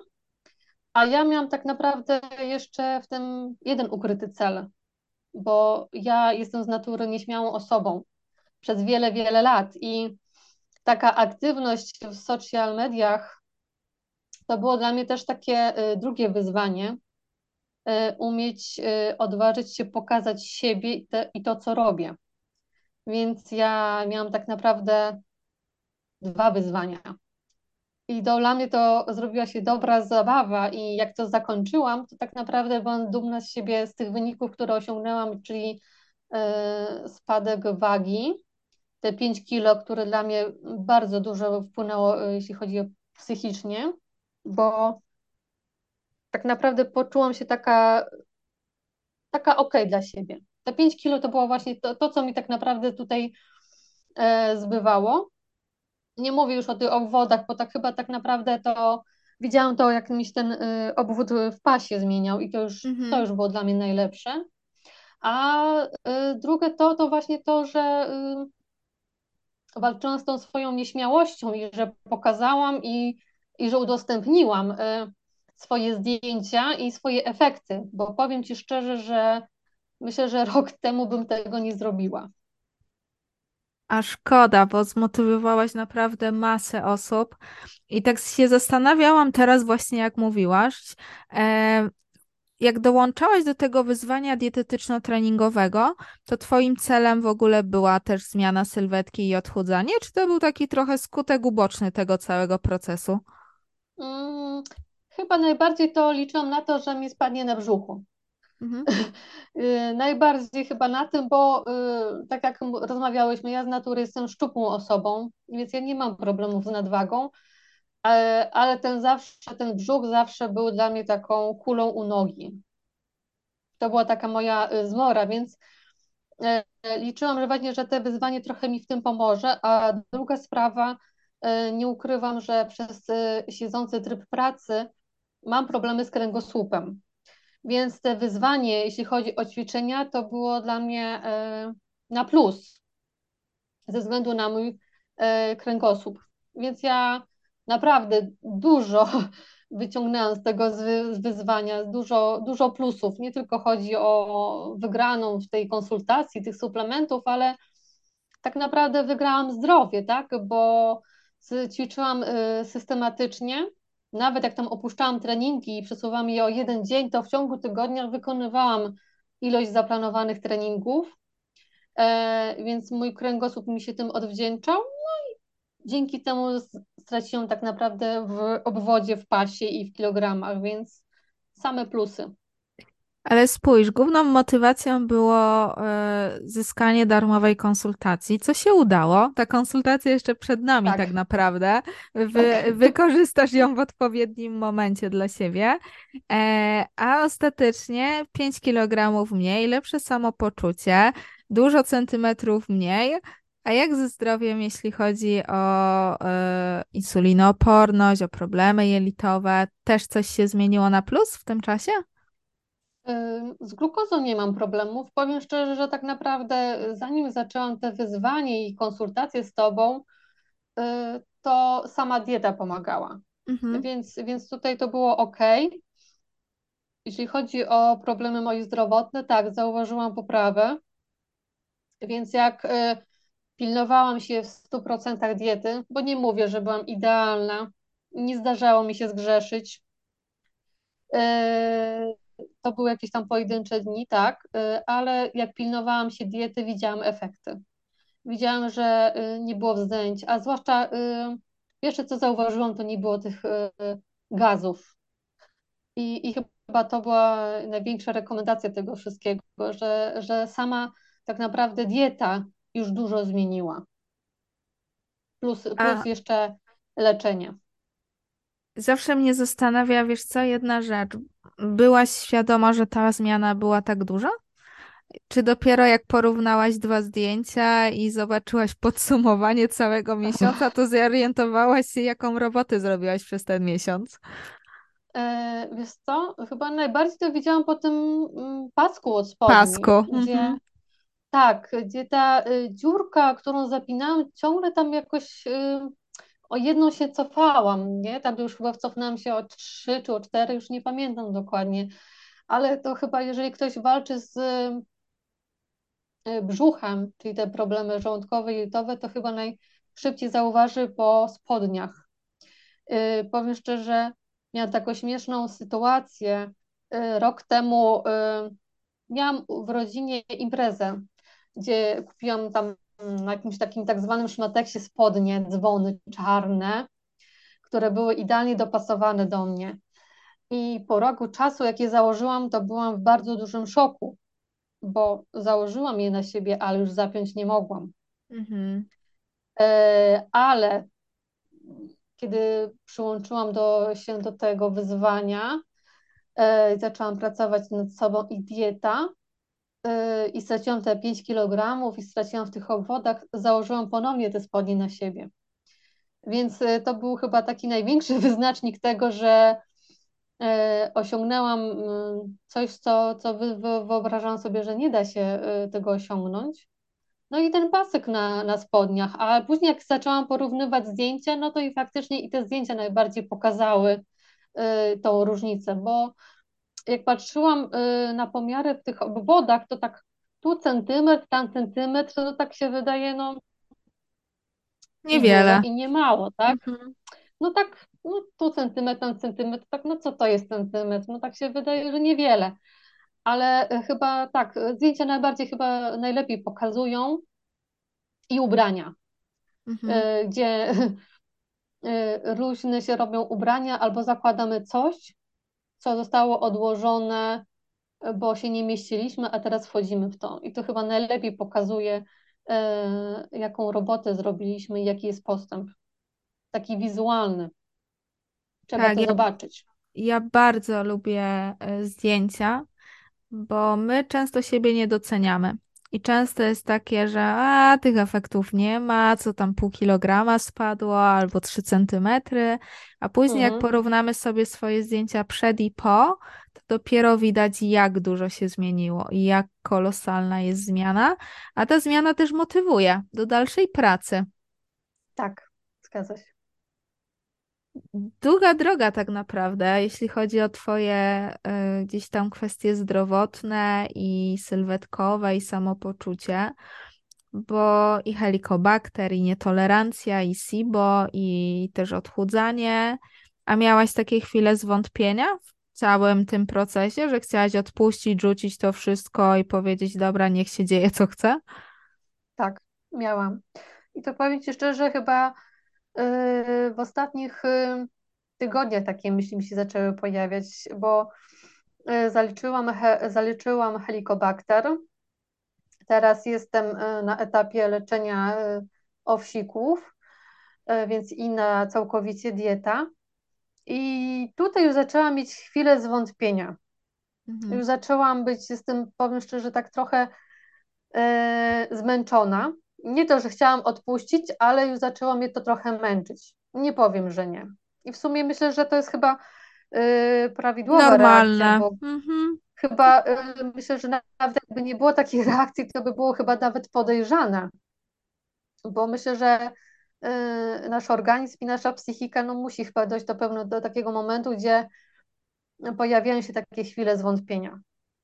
A ja miałam tak naprawdę jeszcze w tym jeden ukryty cel, bo ja jestem z natury nieśmiałą osobą przez wiele, wiele lat i taka aktywność w social mediach to było dla mnie też takie y, drugie wyzwanie. Y, umieć y, odważyć się pokazać siebie i, to, co robię. Więc ja miałam tak naprawdę dwa wyzwania. I dla mnie to zrobiła się dobra zabawa, i jak to zakończyłam, to tak naprawdę byłam dumna z siebie, z tych wyników, które osiągnęłam, czyli spadek wagi, te 5 kilo, które dla mnie bardzo dużo wpłynęło, e, jeśli chodzi o psychicznie, bo tak naprawdę poczułam się taka, taka ok dla siebie. Te 5 kilo to było właśnie to, to co mi tak naprawdę tutaj e, zbywało. Nie mówię już o tych obwodach, bo tak chyba tak naprawdę to widziałam to, jak mi się ten y, obwód w pasie zmieniał i to już, mhm. to już było dla mnie najlepsze. A y, drugie to, to właśnie to, że y, walczyłam z tą swoją nieśmiałością i że pokazałam i, i że udostępniłam y, swoje zdjęcia i swoje efekty, bo powiem Ci szczerze, że myślę, że rok temu bym tego nie zrobiła. A szkoda, bo zmotywowałaś naprawdę masę osób. I tak się zastanawiałam teraz właśnie, jak mówiłaś, e, jak dołączałaś do tego wyzwania dietetyczno-treningowego, to twoim celem w ogóle była też zmiana sylwetki i odchudzanie, czy to był taki trochę skutek uboczny tego całego procesu? Mm, chyba najbardziej to liczyłam na to, że mi spadnie na brzuchu. Mhm. [laughs] Y, najbardziej chyba na tym, bo y, tak jak rozmawiałyśmy, ja z natury jestem szczupłą osobą, więc ja nie mam problemów z nadwagą, ale, ale ten zawsze, ten brzuch zawsze był dla mnie taką kulą u nogi. To była taka moja y, zmora, więc liczyłam, że właśnie, że te wyzwanie trochę mi w tym pomoże, a druga sprawa, nie ukrywam, że przez siedzący tryb pracy mam problemy z kręgosłupem. Więc te wyzwanie, jeśli chodzi o ćwiczenia, to było dla mnie e, na plus ze względu na mój e, kręgosłup. Więc ja naprawdę dużo [laughs] wyciągnęłam z tego wyzwania, dużo, dużo plusów. Nie tylko chodzi o wygraną w tej konsultacji tych suplementów, ale tak naprawdę wygrałam zdrowie, tak? Bo ćwiczyłam e, systematycznie nawet jak tam opuszczałam treningi i przesuwałam je o jeden dzień, to w ciągu tygodnia wykonywałam ilość zaplanowanych treningów, e, więc mój kręgosłup mi się tym odwdzięczał. No i dzięki temu straciłam tak naprawdę w obwodzie, w pasie i w kilogramach, więc same plusy. Ale spójrz, główną motywacją było y, zyskanie darmowej konsultacji, co się udało. Ta konsultacja jeszcze przed nami tak, tak naprawdę. Wy, tak. [laughs] Wykorzystasz ją w odpowiednim momencie dla siebie. E, a ostatecznie 5 kg mniej, lepsze samopoczucie, dużo centymetrów mniej. A jak ze zdrowiem, jeśli chodzi o y, insulinooporność, o problemy jelitowe? Też coś się zmieniło na plus w tym czasie? Z glukozą nie mam problemów. Powiem szczerze, że tak naprawdę zanim zaczęłam te wyzwanie i konsultacje z Tobą, y, to sama dieta pomagała. Mhm. Więc, więc tutaj to było ok. Jeśli chodzi o problemy moje zdrowotne, tak, zauważyłam poprawę. Więc jak y, pilnowałam się w 100% diety, bo nie mówię, że byłam idealna, nie zdarzało mi się zgrzeszyć. Y, to były jakieś tam pojedyncze dni, tak, y, ale jak pilnowałam się diety, widziałam efekty. Widziałam, że y, nie było wzdęć, a zwłaszcza jeszcze co zauważyłam, to nie było tych gazów. I, i chyba to była największa rekomendacja tego wszystkiego, że, że sama tak naprawdę dieta już dużo zmieniła. Plus, plus jeszcze leczenie. Zawsze mnie zastanawia, wiesz co, jedna rzecz. Byłaś świadoma, że ta zmiana była tak duża? Czy dopiero jak porównałaś dwa zdjęcia i zobaczyłaś podsumowanie całego miesiąca, to zorientowałaś się, jaką robotę zrobiłaś przez ten miesiąc? E, wiesz co, chyba najbardziej to widziałam po tym mm, pasku od spodni, Pasku. gdzie, mhm. Tak, gdzie ta y, dziurka, którą zapinałam, ciągle tam jakoś y, o jedną się cofałam, nie? Tam już chyba cofnęłam się o trzy czy o cztery, już nie pamiętam dokładnie, ale to chyba jeżeli ktoś walczy z y, brzuchem, czyli te problemy żołądkowe jelitowe, to chyba najszybciej zauważy po spodniach. Powiem szczerze, miałam taką śmieszną sytuację. Rok temu miałam w rodzinie imprezę, gdzie kupiłam tam na jakimś takim tak zwanym szmateksie spodnie, dzwony czarne, które były idealnie dopasowane do mnie. I po roku czasu, jak je założyłam, to byłam w bardzo dużym szoku, bo założyłam je na siebie, ale już zapiąć nie mogłam. Mhm. E, ale kiedy przyłączyłam do, się do tego wyzwania, e, zaczęłam pracować nad sobą i dieta, i straciłam te 5 kg i straciłam w tych obwodach, założyłam ponownie te spodnie na siebie. Więc y, to był chyba taki największy [laughs] wyznacznik tego, że y, osiągnęłam coś, co, co wyobrażałam sobie, że nie da się tego osiągnąć. No i ten pasek na, na spodniach, a później jak zaczęłam porównywać zdjęcia, no to i faktycznie i te zdjęcia najbardziej pokazały tą różnicę, bo jak patrzyłam y, na pomiary w tych obwodach, to tak tu centymetr, tam centymetr, to tak się wydaje, no niewiele i nie mało, tak? Mhm. No tak, no tu centymetr, tam centymetr, tak, no co to jest centymetr? No tak się wydaje, że niewiele. Ale y, chyba tak, zdjęcia najbardziej chyba najlepiej pokazują i ubrania, mhm. Y, gdzie [laughs] różne się robią ubrania albo zakładamy coś, co zostało odłożone, bo się nie mieściliśmy, a teraz wchodzimy w to. I to chyba najlepiej pokazuje, jaką robotę zrobiliśmy i jaki jest postęp. Taki wizualny. Trzeba Tak, to ja, zobaczyć. ja bardzo lubię e, zdjęcia, bo my często siebie nie doceniamy. I często jest takie, że a, tych efektów nie ma, co tam pół kilograma spadło albo trzy centymetry, a później jak Mhm. porównamy sobie swoje zdjęcia przed i po, to dopiero widać, jak dużo się zmieniło i jak kolosalna jest zmiana, a ta zmiana też motywuje do dalszej pracy. Tak, zgadza się. Długa droga tak naprawdę, jeśli chodzi o Twoje y, gdzieś tam kwestie zdrowotne i sylwetkowe i samopoczucie, bo i helikobakter, i nietolerancja, i SIBO, i też odchudzanie. A miałaś takie chwile zwątpienia w całym tym procesie, że chciałaś odpuścić, rzucić to wszystko i powiedzieć, dobra, niech się dzieje co chce? Tak, miałam. I to powiem Ci szczerze, chyba w ostatnich yy, tygodniach takie myśli mi się zaczęły pojawiać, bo yy, zaliczyłam, he, zaliczyłam helikobakter. Teraz jestem yy, na etapie leczenia owsików, więc i na całkowicie dieta. I tutaj już zaczęłam mieć chwilę zwątpienia. Mhm. Już zaczęłam być z tym, powiem szczerze, tak trochę e, zmęczona. Nie to, że chciałam odpuścić, ale już zaczęło mnie to trochę męczyć. Nie powiem, że nie. I w sumie myślę, że to jest chyba e, prawidłowa reakcja, Normalne. bo Mhm. chyba e, myślę, że nawet jakby nie było takiej [laughs] reakcji, to by było chyba nawet podejrzane, bo myślę, że e, nasz organizm i nasza psychika no, musi chyba dojść do pewnego do takiego momentu, gdzie pojawiają się takie chwile zwątpienia,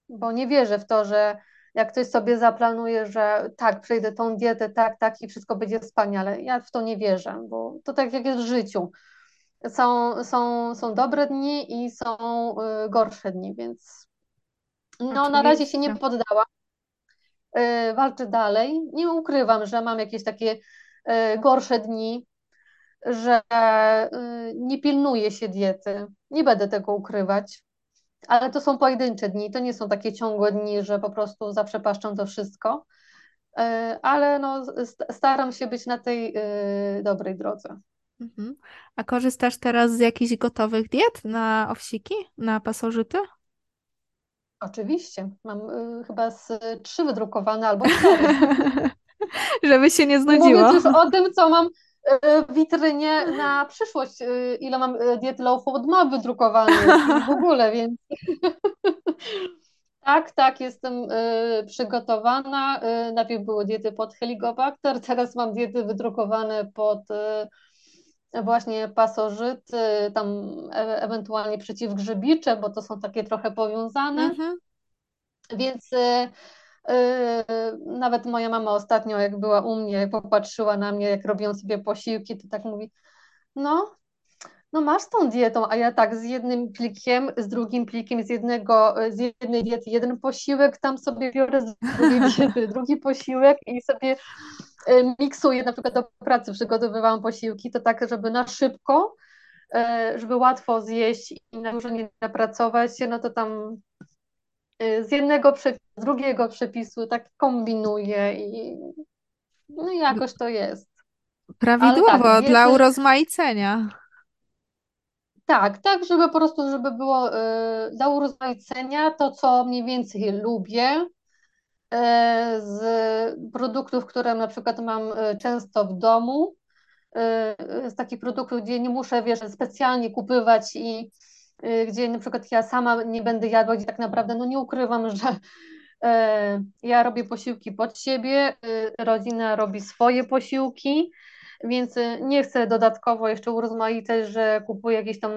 bo nie wierzę w to, że jak ktoś sobie zaplanuje, że tak, przejdę tą dietę, tak, tak i wszystko będzie wspaniale. Ja w to nie wierzę, bo to tak jak jest w życiu. Są, są, są dobre dni i są y, gorsze dni, więc no na razie się nie poddałam. Y, walczę dalej. Nie ukrywam, że mam jakieś takie y, gorsze dni, że nie pilnuję się diety. Nie będę tego ukrywać. Ale to są pojedyncze dni, to nie są takie ciągłe dni, że po prostu zaprzepaszczam to wszystko. E, Ale no, staram się być na tej e, dobrej drodze. Mhm. A korzystasz teraz z jakichś gotowych diet na owsiki, na pasożyty? Oczywiście. Mam e, chyba z trzy wydrukowane albo cztery. [laughs] Żeby się nie znudziło. już o tym, co mam witrynie na przyszłość, ile mam diet low food map wydrukowanych w ogóle, więc [laughs] Tak, tak, jestem y, przygotowana. Y, najpierw były diety pod Helicobacter, teraz mam diety wydrukowane pod y, właśnie pasożyty, tam e ewentualnie przeciwgrzybicze, bo to są takie trochę powiązane. Mhm. Więc y, y, nawet moja mama ostatnio, jak była u mnie, popatrzyła na mnie, jak robią sobie posiłki, to tak mówi, no, no masz tą dietą, a ja tak z jednym plikiem, z drugim plikiem, z jednego, z jednej diety jeden posiłek, tam sobie biorę z drugiej [laughs] diety drugi posiłek i sobie e, miksuję, na przykład do pracy przygotowywałam posiłki, to tak, żeby na szybko, e, żeby łatwo zjeść i na dużo nie napracować się, no to tam z jednego przepisu, z drugiego przepisu tak kombinuję i no jakoś to jest. Ale tak, Prawidłowo, dla diety urozmaicenia. Tak, tak, żeby po prostu, żeby było y, dla urozmaicenia to, co mniej więcej lubię y, z produktów, które na przykład mam y, często w domu, y, z takich produktów, gdzie nie muszę, wiesz, specjalnie kupywać i y, gdzie na przykład ja sama nie będę jadła, gdzie tak naprawdę, no nie ukrywam, [laughs] że y, ja robię posiłki pod siebie, y, rodzina robi swoje posiłki, więc y, nie chcę dodatkowo jeszcze urozmaicać, że kupuję jakiś tam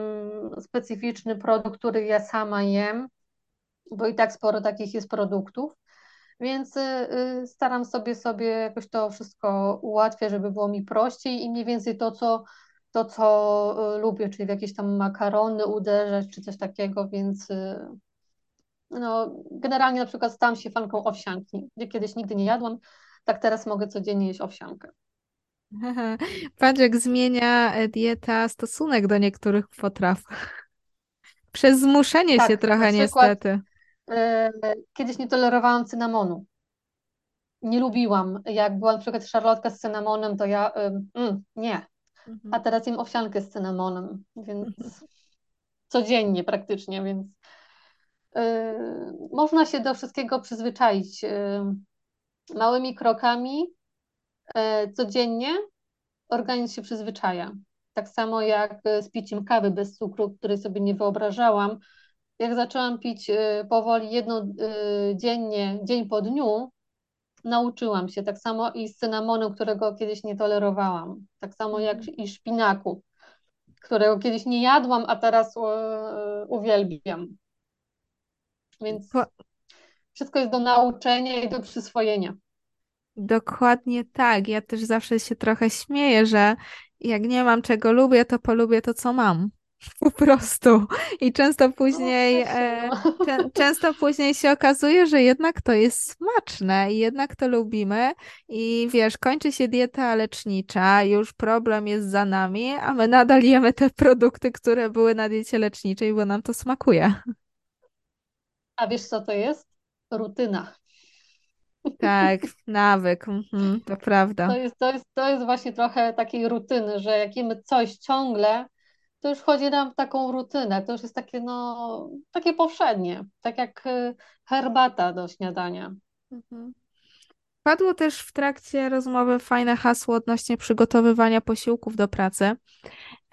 specyficzny produkt, który ja sama jem, bo i tak sporo takich jest produktów. Więc y, y, staram sobie sobie jakoś to wszystko ułatwiać, żeby było mi prościej i mniej więcej to, co, to, co lubię, czyli w jakieś tam makarony uderzać, czy coś takiego, więc no, generalnie na przykład stałam się fanką owsianki, gdzie kiedyś nigdy nie jadłam, tak teraz mogę codziennie jeść owsiankę. [laughs] Patrz, jak zmienia e, dieta stosunek do niektórych potraw. [laughs] Przez zmuszenie się Tak, na trochę przykład niestety. e, kiedyś nie tolerowałam cynamonu. Nie lubiłam. Jak była na przykład szarlotka z cynamonem, to ja e, mm, nie. A Mhm. teraz jem owsiankę z cynamonem, więc codziennie praktycznie, więc e, można się do wszystkiego przyzwyczaić e, małymi krokami e, codziennie. Organizm się przyzwyczaja. Tak samo jak e, z piciem kawy bez cukru, której sobie nie wyobrażałam. Jak zaczęłam pić e, powoli jedno e, dziennie, dzień po dniu, nauczyłam się. Tak samo i z cynamonem, którego kiedyś nie tolerowałam. Tak samo jak Mhm. i szpinaku, którego kiedyś nie jadłam, a teraz e, uwielbiam. Więc wszystko jest do nauczenia i do przyswojenia. Dokładnie tak. Ja też zawsze się trochę śmieję, że jak nie mam czego lubię, to polubię to, co mam. [laughs] Po prostu. I często No później, e, no. czę- często później się okazuje, że jednak to jest smaczne i jednak to lubimy. I wiesz, kończy się dieta lecznicza, już problem jest za nami, a my nadal jemy te produkty, które były na diecie leczniczej, bo nam to smakuje. A wiesz co to jest? Rutyna. Tak, [laughs] nawyk, mhm, to To prawda. jest, to jest, to jest właśnie trochę takiej rutyny, że jak jemy coś ciągle, to już wchodzi nam w taką rutynę. To już jest takie, no, takie powszednie, tak jak y, herbata do śniadania. Mhm. Padło też w trakcie rozmowy fajne hasło odnośnie przygotowywania posiłków do pracy.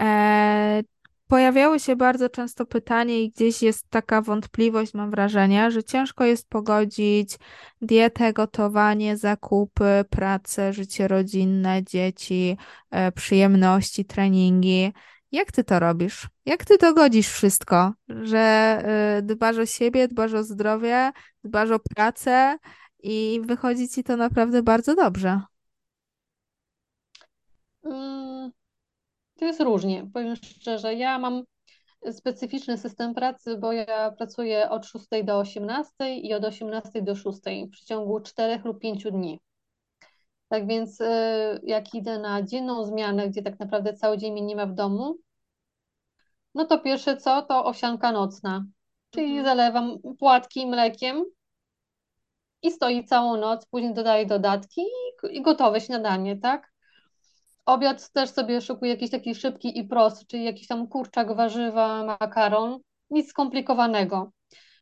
E, pojawiało się bardzo często pytanie i gdzieś jest taka wątpliwość, mam wrażenie, że ciężko jest pogodzić dietę, gotowanie, zakupy, pracę, życie rodzinne, dzieci, e, przyjemności, treningi. Jak ty to robisz? Jak ty to godzisz wszystko? Że e, dbasz o siebie, dbasz o zdrowie, dbasz o pracę i wychodzi ci to naprawdę bardzo dobrze. Mm, to jest różnie, powiem szczerze. Ja mam specyficzny system pracy, bo ja pracuję od 6 do 18 i od 18 do 6 w przeciągu 4 lub 5 dni. Tak więc y, jak idę na dzienną zmianę, gdzie tak naprawdę cały dzień mnie nie ma w domu, no to pierwsze co, to owsianka nocna. Czyli Mhm. zalewam płatki mlekiem i stoi całą noc, później dodaję dodatki i, gotowe śniadanie, tak? Obiad też sobie szykuję jakiś taki szybki i prosty, czyli jakiś tam kurczak, warzywa, makaron, nic skomplikowanego.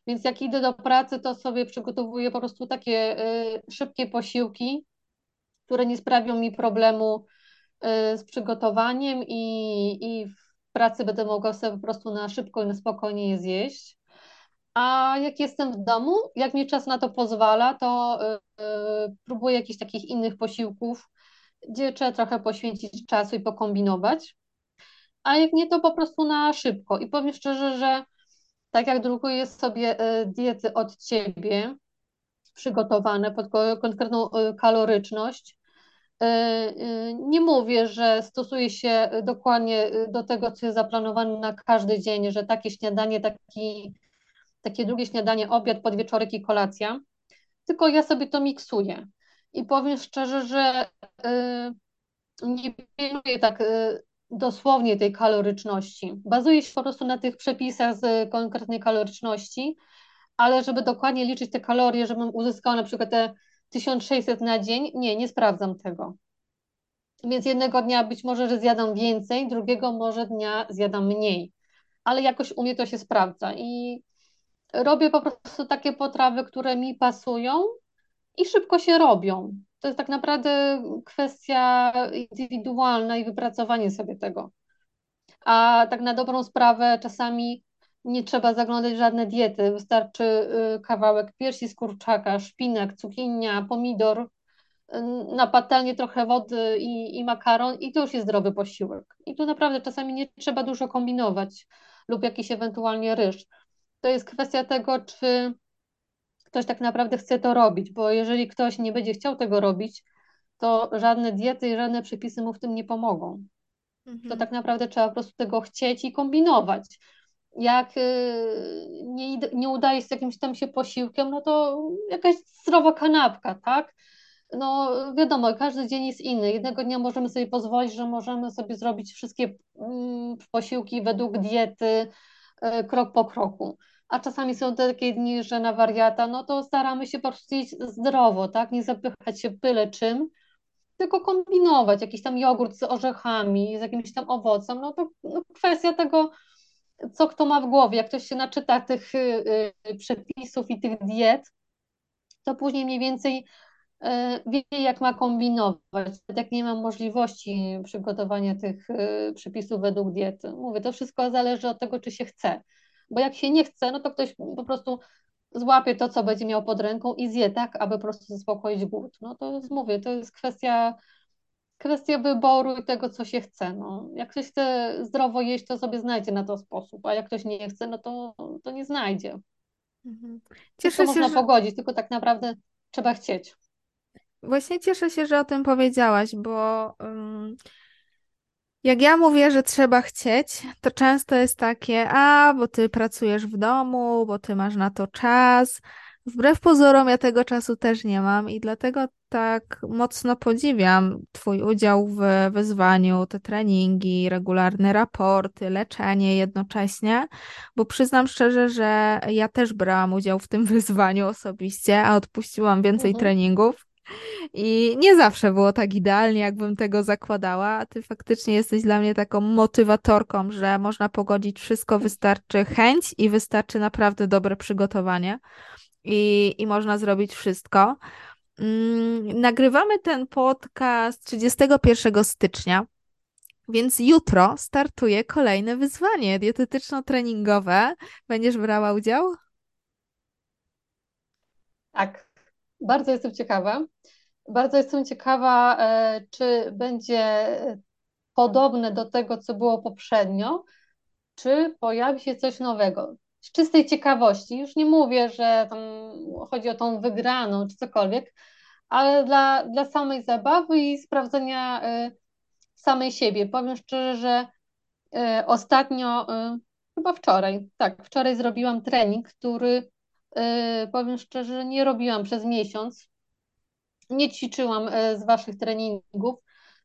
Więc jak idę do pracy, to sobie przygotowuję po prostu takie y, szybkie posiłki, które nie sprawią mi problemu y, z przygotowaniem i, i w pracy będę mogła sobie po prostu na szybko i na spokojnie je zjeść. A jak jestem w domu, jak mi czas na to pozwala, to y, y, próbuję jakichś takich innych posiłków, gdzie trzeba trochę poświęcić czasu i pokombinować. A jak nie, to po prostu na szybko. I powiem szczerze, że tak jak drukuję sobie y, diety od ciebie, przygotowane pod ko- konkretną y, kaloryczność, y, y, nie mówię, że stosuję się dokładnie do tego, co jest zaplanowane na każdy dzień, że takie śniadanie, taki takie drugie śniadanie, obiad, podwieczorek i kolacja, tylko ja sobie to miksuję. I powiem szczerze, że nie pilnuję tak dosłownie tej kaloryczności. Bazuję się po prostu na tych przepisach z konkretnej kaloryczności, ale żeby dokładnie liczyć te kalorie, żebym uzyskała na przykład te 1600 na dzień, nie, nie sprawdzam tego. Więc jednego dnia być może, że zjadam więcej, drugiego może dnia zjadam mniej, ale jakoś u mnie to się sprawdza i Robię po prostu takie potrawy, które mi pasują i szybko się robią. To jest tak naprawdę kwestia indywidualna i wypracowanie sobie tego. A tak na dobrą sprawę czasami nie trzeba zaglądać żadne diety. Wystarczy y, kawałek piersi z kurczaka, szpinak, cukinia, pomidor, y, na patelnię trochę wody i, i makaron i to już jest zdrowy posiłek. I tu naprawdę czasami nie trzeba dużo kombinować lub jakiś ewentualnie ryż. To jest kwestia tego, czy ktoś tak naprawdę chce to robić, bo jeżeli ktoś nie będzie chciał tego robić, to żadne diety i żadne przepisy mu w tym nie pomogą. To Mhm. tak naprawdę trzeba po prostu tego chcieć i kombinować. Jak y, nie, nie udaje się z jakimś tam się posiłkiem, no to jakaś zdrowa kanapka, tak? no wiadomo, każdy dzień jest inny. Jednego dnia możemy sobie pozwolić, że możemy sobie zrobić wszystkie mm, posiłki według diety, e, krok po kroku. A czasami są takie dni, że na wariata, no to staramy się po prostu jeść zdrowo, tak? Nie zapychać się byle czym, tylko kombinować. Jakiś tam jogurt z orzechami, z jakimś tam owocem, no to no, kwestia tego, co kto ma w głowie. Jak ktoś się naczyta tych y, y, przepisów i tych diet, to później mniej więcej y, wie, jak ma kombinować. Jak nie ma możliwości przygotowania tych przepisów według diety. Mówię, to wszystko zależy od tego, czy się chce. Bo jak się nie chce, no to ktoś po prostu złapie to, co będzie miał pod ręką i zje tak, aby po prostu zaspokoić głód. No to mówię, to jest kwestia kwestia wyboru i tego, co się chce. No. Jak ktoś chce zdrowo jeść, to sobie znajdzie na to sposób, a jak ktoś nie chce, no to, to nie znajdzie. Mhm. Cieszę się, można że... pogodzić, tylko tak naprawdę trzeba chcieć. Właśnie cieszę się, że o tym powiedziałaś, bo um, jak ja mówię, że trzeba chcieć, to często jest takie, a bo ty pracujesz w domu, bo ty masz na to czas. Wbrew pozorom, ja tego czasu też nie mam i dlatego tak mocno podziwiam Twój udział w wyzwaniu, te treningi, regularne raporty, leczenie jednocześnie, bo przyznam szczerze, że ja też brałam udział w tym [laughs] wyzwaniu osobiście, a odpuściłam więcej mhm. treningów. I nie zawsze było tak idealnie, jakbym tego zakładała, a ty faktycznie jesteś dla mnie taką motywatorką, że można pogodzić wszystko, wystarczy chęć i wystarczy naprawdę dobre przygotowanie i, i można zrobić wszystko. Mm, nagrywamy ten podcast 31 stycznia, więc jutro startuje kolejne wyzwanie dietetyczno-treningowe. Będziesz brała udział? Tak, bardzo jestem ciekawa. Bardzo jestem ciekawa, e, czy będzie podobne do tego, co było poprzednio, czy pojawi się coś nowego. Z czystej ciekawości, już nie mówię, że chodzi o tą wygraną czy cokolwiek, ale dla, dla samej zabawy i sprawdzenia y, samej siebie. Powiem szczerze, że y, ostatnio, y, chyba wczoraj, tak, wczoraj zrobiłam trening, który powiem szczerze, nie robiłam przez miesiąc. Nie ćwiczyłam z waszych treningów,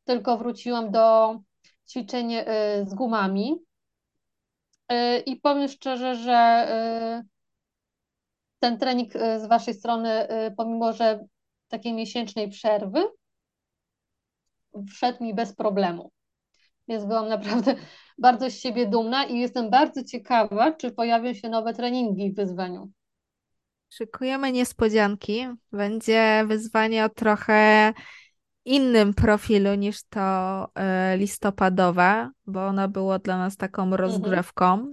tylko wróciłam do ćwiczeń z gumami. I powiem szczerze, że ten trening z waszej strony, pomimo że takiej miesięcznej przerwy wszedł mi bez problemu. Więc byłam naprawdę [laughs] bardzo z siebie dumna i jestem bardzo ciekawa, czy pojawią się nowe treningi w wyzwaniu. Szykujemy niespodzianki. Będzie wyzwanie o trochę innym profilu niż to e, listopadowe, bo ono było dla nas taką mhm. rozgrzewką.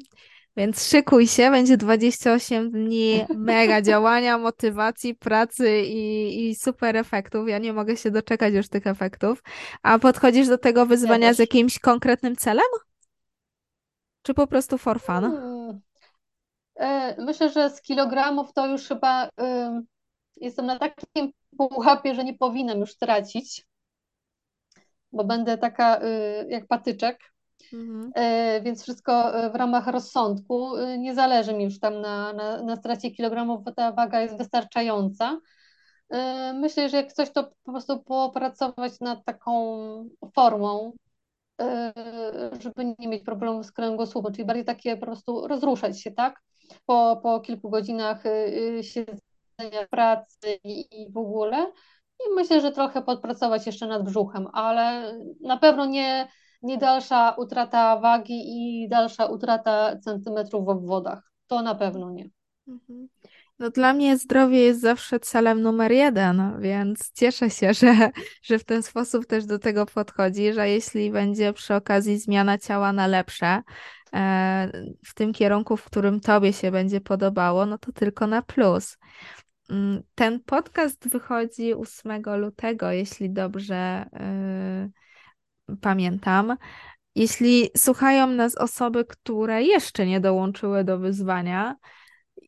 Więc szykuj się, będzie 28 dni mega działania, [laughs] motywacji, pracy i, i super efektów. Ja nie mogę się doczekać już tych efektów. A podchodzisz do tego wyzwania ja z jakimś konkretnym celem? Czy po prostu for fun? Hmm. E, myślę, że z kilogramów to już chyba y, jestem na takim pułapie, że nie powinnam już tracić, bo będę taka y, jak patyczek Mhm. E, więc wszystko e, w ramach rozsądku. E, nie zależy mi już tam na, na, na stracie kilogramów, bo ta waga jest wystarczająca. Myślę, że jak ktoś to po prostu popracować nad taką formą, żeby nie mieć problemów z kręgosłupem, czyli bardziej takie po prostu rozruszać się, tak? Po, po kilku godzinach siedzenia pracy i, i w ogóle. I myślę, że trochę podpracować jeszcze nad brzuchem, ale na pewno nie, nie dalsza utrata wagi i dalsza utrata centymetrów w obwodach. To na pewno nie. Mhm. No dla mnie zdrowie jest zawsze celem numer jeden, więc cieszę się, że, że w ten sposób też do tego podchodzi, że jeśli będzie przy okazji zmiana ciała na lepsze, e, w tym kierunku, w którym tobie się będzie podobało, no to tylko na plus. Mm, ten podcast wychodzi 8 lutego, jeśli dobrze yy, pamiętam. Jeśli słuchają nas osoby, które jeszcze nie dołączyły do wyzwania,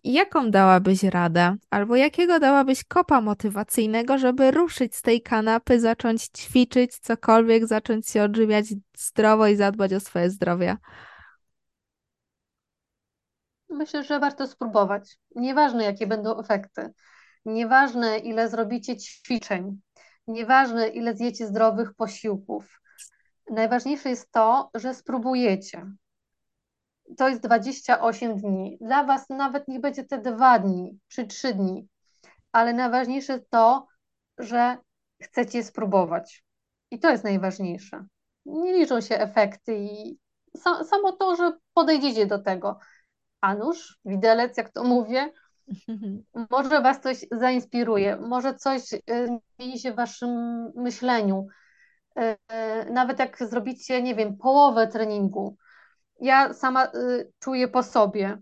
jaką dałabyś radę? Albo jakiego dałabyś kopa motywacyjnego, żeby ruszyć z tej kanapy, zacząć ćwiczyć cokolwiek, zacząć się odżywiać zdrowo i zadbać o swoje zdrowie? Myślę, że warto spróbować. Nieważne, jakie będą efekty, nieważne, ile zrobicie ćwiczeń, Nieważne, ile zjecie zdrowych posiłków. Najważniejsze jest to, że spróbujecie. To jest 28 dni. Dla Was nawet nie będzie te dwa dni czy trzy dni, ale najważniejsze to, że chcecie spróbować. I to jest najważniejsze. Nie liczą się efekty i samo to, że podejdziecie do tego. A nóż, widelec, jak to mówię, może Was coś zainspiruje, może coś y, zmieni się w Waszym myśleniu. Y, y, nawet jak zrobicie, nie wiem, połowę treningu. Ja sama czuję po sobie,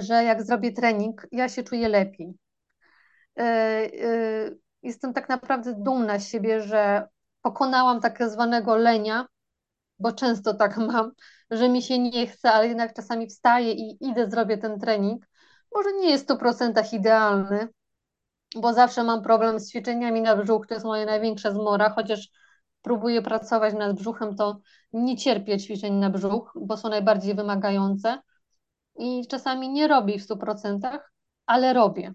że jak zrobię trening, ja się czuję lepiej. Jestem tak naprawdę dumna z siebie, że pokonałam tak zwanego lenia, bo często tak mam, że mi się nie chce, ale jednak czasami wstaję i idę, zrobię ten trening. Może nie jest w 100% idealny, bo zawsze mam problem z ćwiczeniami na brzuch, to jest moja największa zmora, chociaż próbuję pracować nad brzuchem, to nie cierpię ćwiczeń na brzuch, bo są najbardziej wymagające i czasami nie robię w 100%, ale robię.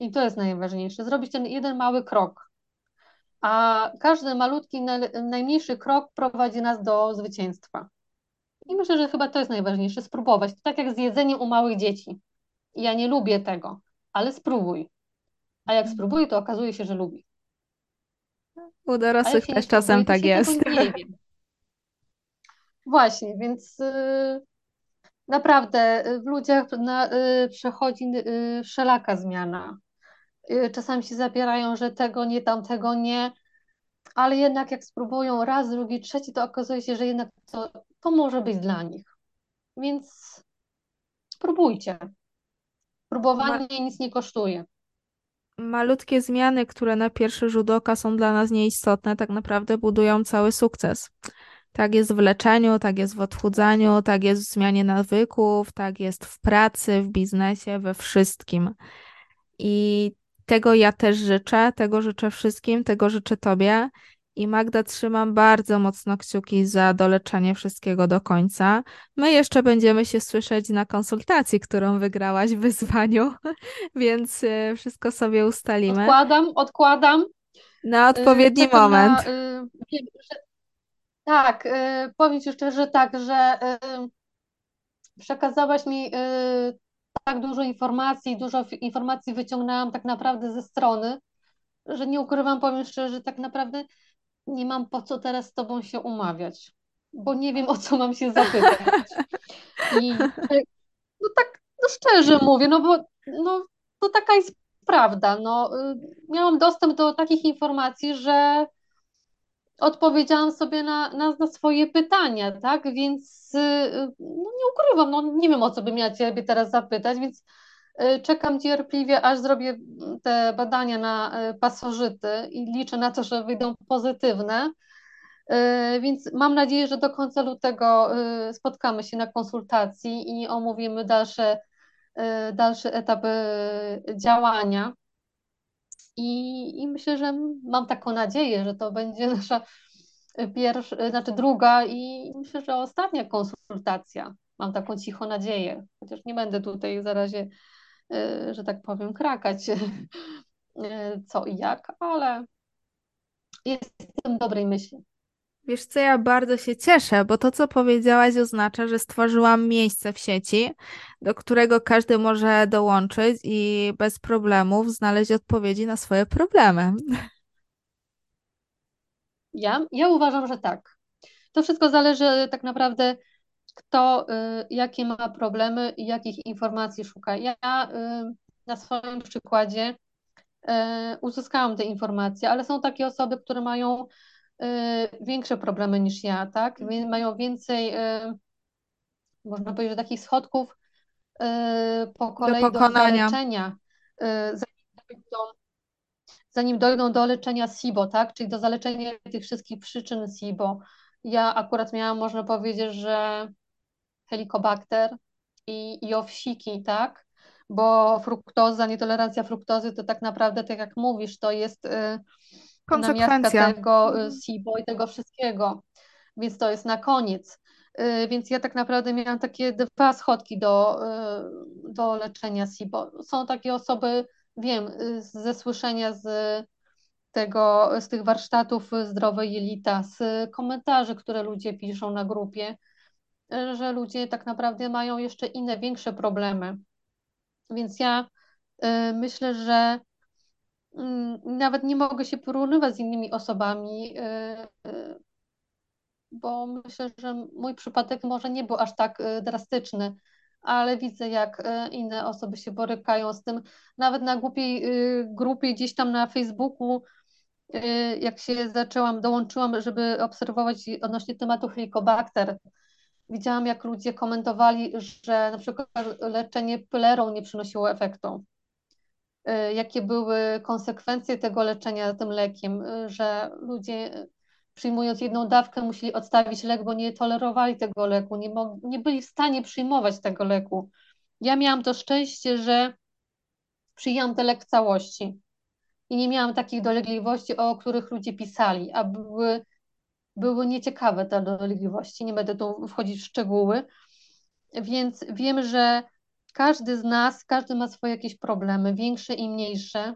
I to jest najważniejsze, zrobić ten jeden mały krok. A każdy malutki, najmniejszy krok prowadzi nas do zwycięstwa. I myślę, że chyba to jest najważniejsze, spróbować. To tak jak z jedzeniem u małych dzieci. Ja nie lubię tego, ale spróbuj. A jak spróbuj, to okazuje się, że lubi. U dorosłych też czasem tak jest. Właśnie, więc yy, naprawdę w ludziach na, yy, przechodzi yy, wszelaka zmiana. Y, czasami się zabierają, że tego nie, tamtego nie, ale jednak jak spróbują raz, drugi, trzeci, to okazuje się, że jednak to, to może być dla nich. Więc spróbujcie. Próbowanie Ma... nic nie kosztuje. Malutkie zmiany, które na pierwszy rzut oka są dla nas nieistotne, tak naprawdę budują cały sukces. Tak jest w leczeniu, tak jest w odchudzaniu, tak jest w zmianie nawyków, tak jest w pracy, w biznesie, we wszystkim. I tego ja też życzę, tego życzę wszystkim, tego życzę Tobie. I Magda, trzymam bardzo mocno kciuki za doleczenie wszystkiego do końca. My jeszcze będziemy się słyszeć na konsultacji, którą wygrałaś w wyzwaniu, [laughs] więc y, wszystko sobie ustalimy. Odkładam, odkładam. Na odpowiedni Czekam moment. Na, y, wiem, że, tak, y, powiem Ci szczerze tak, że przekazałaś mi tak dużo informacji, dużo informacji wyciągnęłam tak naprawdę ze strony, że nie ukrywam, powiem szczerze, że tak naprawdę nie mam po co teraz z tobą się umawiać, bo nie wiem o co mam się zapytać. [laughs] I no tak no szczerze mówię, no bo no, to taka jest prawda. No, y, miałam dostęp do takich informacji, że odpowiedziałam sobie na, na, na swoje pytania, tak? Więc y, no, nie ukrywam, no, nie wiem o co bym miała Ciebie teraz zapytać, więc y, czekam cierpliwie, aż zrobię te badania na y, pasożyty i liczę na to, że wyjdą pozytywne. Więc mam nadzieję, że do końca lutego spotkamy się na konsultacji i omówimy dalsze, dalszy etap działania. I, I myślę, że mam taką nadzieję, że to będzie nasza pierwsza, znaczy druga i myślę, że ostatnia konsultacja. Mam taką cichą nadzieję, chociaż nie będę tutaj za razie, y, że tak powiem, krakać y, [laughs] co i jak, ale jestem dobrej myśli. Wiesz co, ja bardzo się cieszę, bo to, co powiedziałaś, oznacza, że stworzyłam miejsce w sieci, do którego każdy może dołączyć i bez problemów znaleźć odpowiedzi na swoje problemy. Ja, ja uważam, że tak. To wszystko zależy tak naprawdę, kto y, jakie ma problemy i jakich informacji szuka. Ja y, na swoim przykładzie y, uzyskałam te informacje, ale są takie osoby, które mają większe problemy niż ja, tak? Mhm. Mają więcej, y, można powiedzieć, takich schodków y, po kolei do, do zaleczenia, zanim dojdą, zanim dojdą do leczenia SIBO, tak? Czyli do zaleczenia tych wszystkich przyczyn SIBO. Ja akurat miałam, można powiedzieć, że helikobakter i, i owsiki, tak? Bo fruktoza, nietolerancja fruktozy to tak naprawdę, tak jak mówisz, to jest konsekwencja tego y, SIBO i tego wszystkiego, więc to jest na koniec. Y, więc ja tak naprawdę miałam takie dwa schodki do, y, do leczenia SIBO. Są takie osoby, wiem, ze słyszenia z tego, z tych warsztatów zdrowej jelita, z komentarzy, które ludzie piszą na grupie, że ludzie tak naprawdę mają jeszcze inne, większe problemy. Więc ja myślę, że nawet nie mogę się porównywać z innymi osobami, y, y, bo myślę, że mój przypadek może nie był aż tak drastyczny, ale widzę, jak inne osoby się borykają z tym. Nawet na głupiej grupie gdzieś tam na Facebooku, jak się zaczęłam, dołączyłam, żeby obserwować odnośnie tematu helikobakter, Widziałam, jak ludzie komentowali, że na przykład leczenie pylerą nie przynosiło efektu. Y, jakie były konsekwencje tego leczenia tym lekiem, y, że ludzie przyjmując jedną dawkę musieli odstawić lek, bo nie tolerowali tego leku, nie, nie byli w stanie przyjmować tego leku. Ja miałam to szczęście, że przyjęłam ten lek w całości i nie miałam takich dolegliwości, o których ludzie pisali, a były były nieciekawe te dolegliwości, nie będę tu wchodzić w szczegóły, więc wiem, że każdy z nas, każdy ma swoje jakieś problemy, większe i mniejsze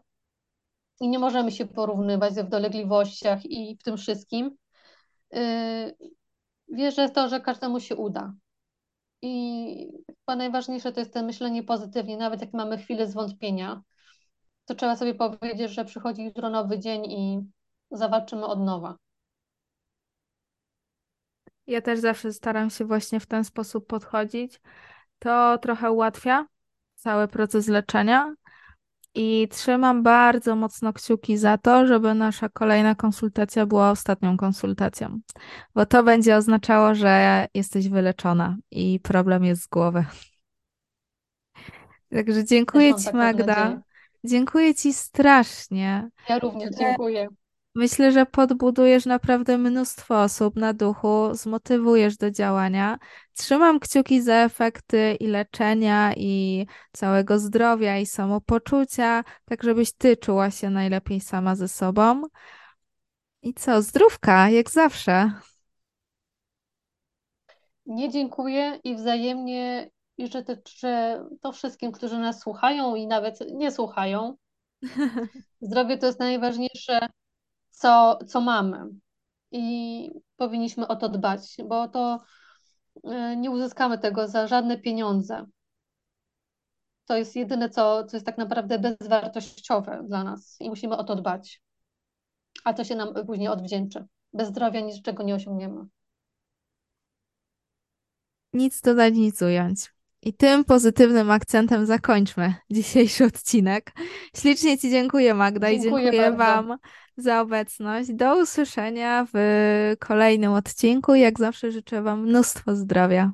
i nie możemy się porównywać w dolegliwościach i w tym wszystkim. Yy, wierzę w to, że każdemu się uda. I chyba najważniejsze to jest to myślenie pozytywnie, nawet jak mamy chwilę zwątpienia, to trzeba sobie powiedzieć, że przychodzi jutro nowy dzień i zawalczymy od nowa. Ja też zawsze staram się właśnie w ten sposób podchodzić. To trochę ułatwia cały proces leczenia i trzymam bardzo mocno kciuki za to, żeby nasza kolejna konsultacja była ostatnią konsultacją, bo to będzie oznaczało, że jesteś wyleczona i problem jest z głowy. Także dziękuję Ci, Magda. Nadzieję. Dziękuję Ci strasznie. Ja również dziękuję. Myślę, że podbudujesz naprawdę mnóstwo osób na duchu, zmotywujesz do działania. Trzymam kciuki za efekty i leczenia, i całego zdrowia, i samopoczucia, tak żebyś ty czuła się najlepiej sama ze sobą. I co, zdrówka, jak zawsze. Nie dziękuję i wzajemnie i życzę to wszystkim, którzy nas słuchają i nawet nie słuchają. [laughs] Zdrowie to jest najważniejsze co, co mamy. I powinniśmy o to dbać, bo to e, nie uzyskamy tego za żadne pieniądze. To jest jedyne, co, co jest tak naprawdę bezwartościowe dla nas i musimy o to dbać. A to się nam później odwdzięczy. Bez zdrowia niczego nie osiągniemy. Nic dodać, nic ująć. I tym pozytywnym akcentem zakończmy dzisiejszy odcinek. Ślicznie Ci dziękuję, Magda, dziękuję i dziękuję bardzo. Wam za obecność. Do usłyszenia w kolejnym odcinku. Jak zawsze życzę Wam mnóstwo zdrowia.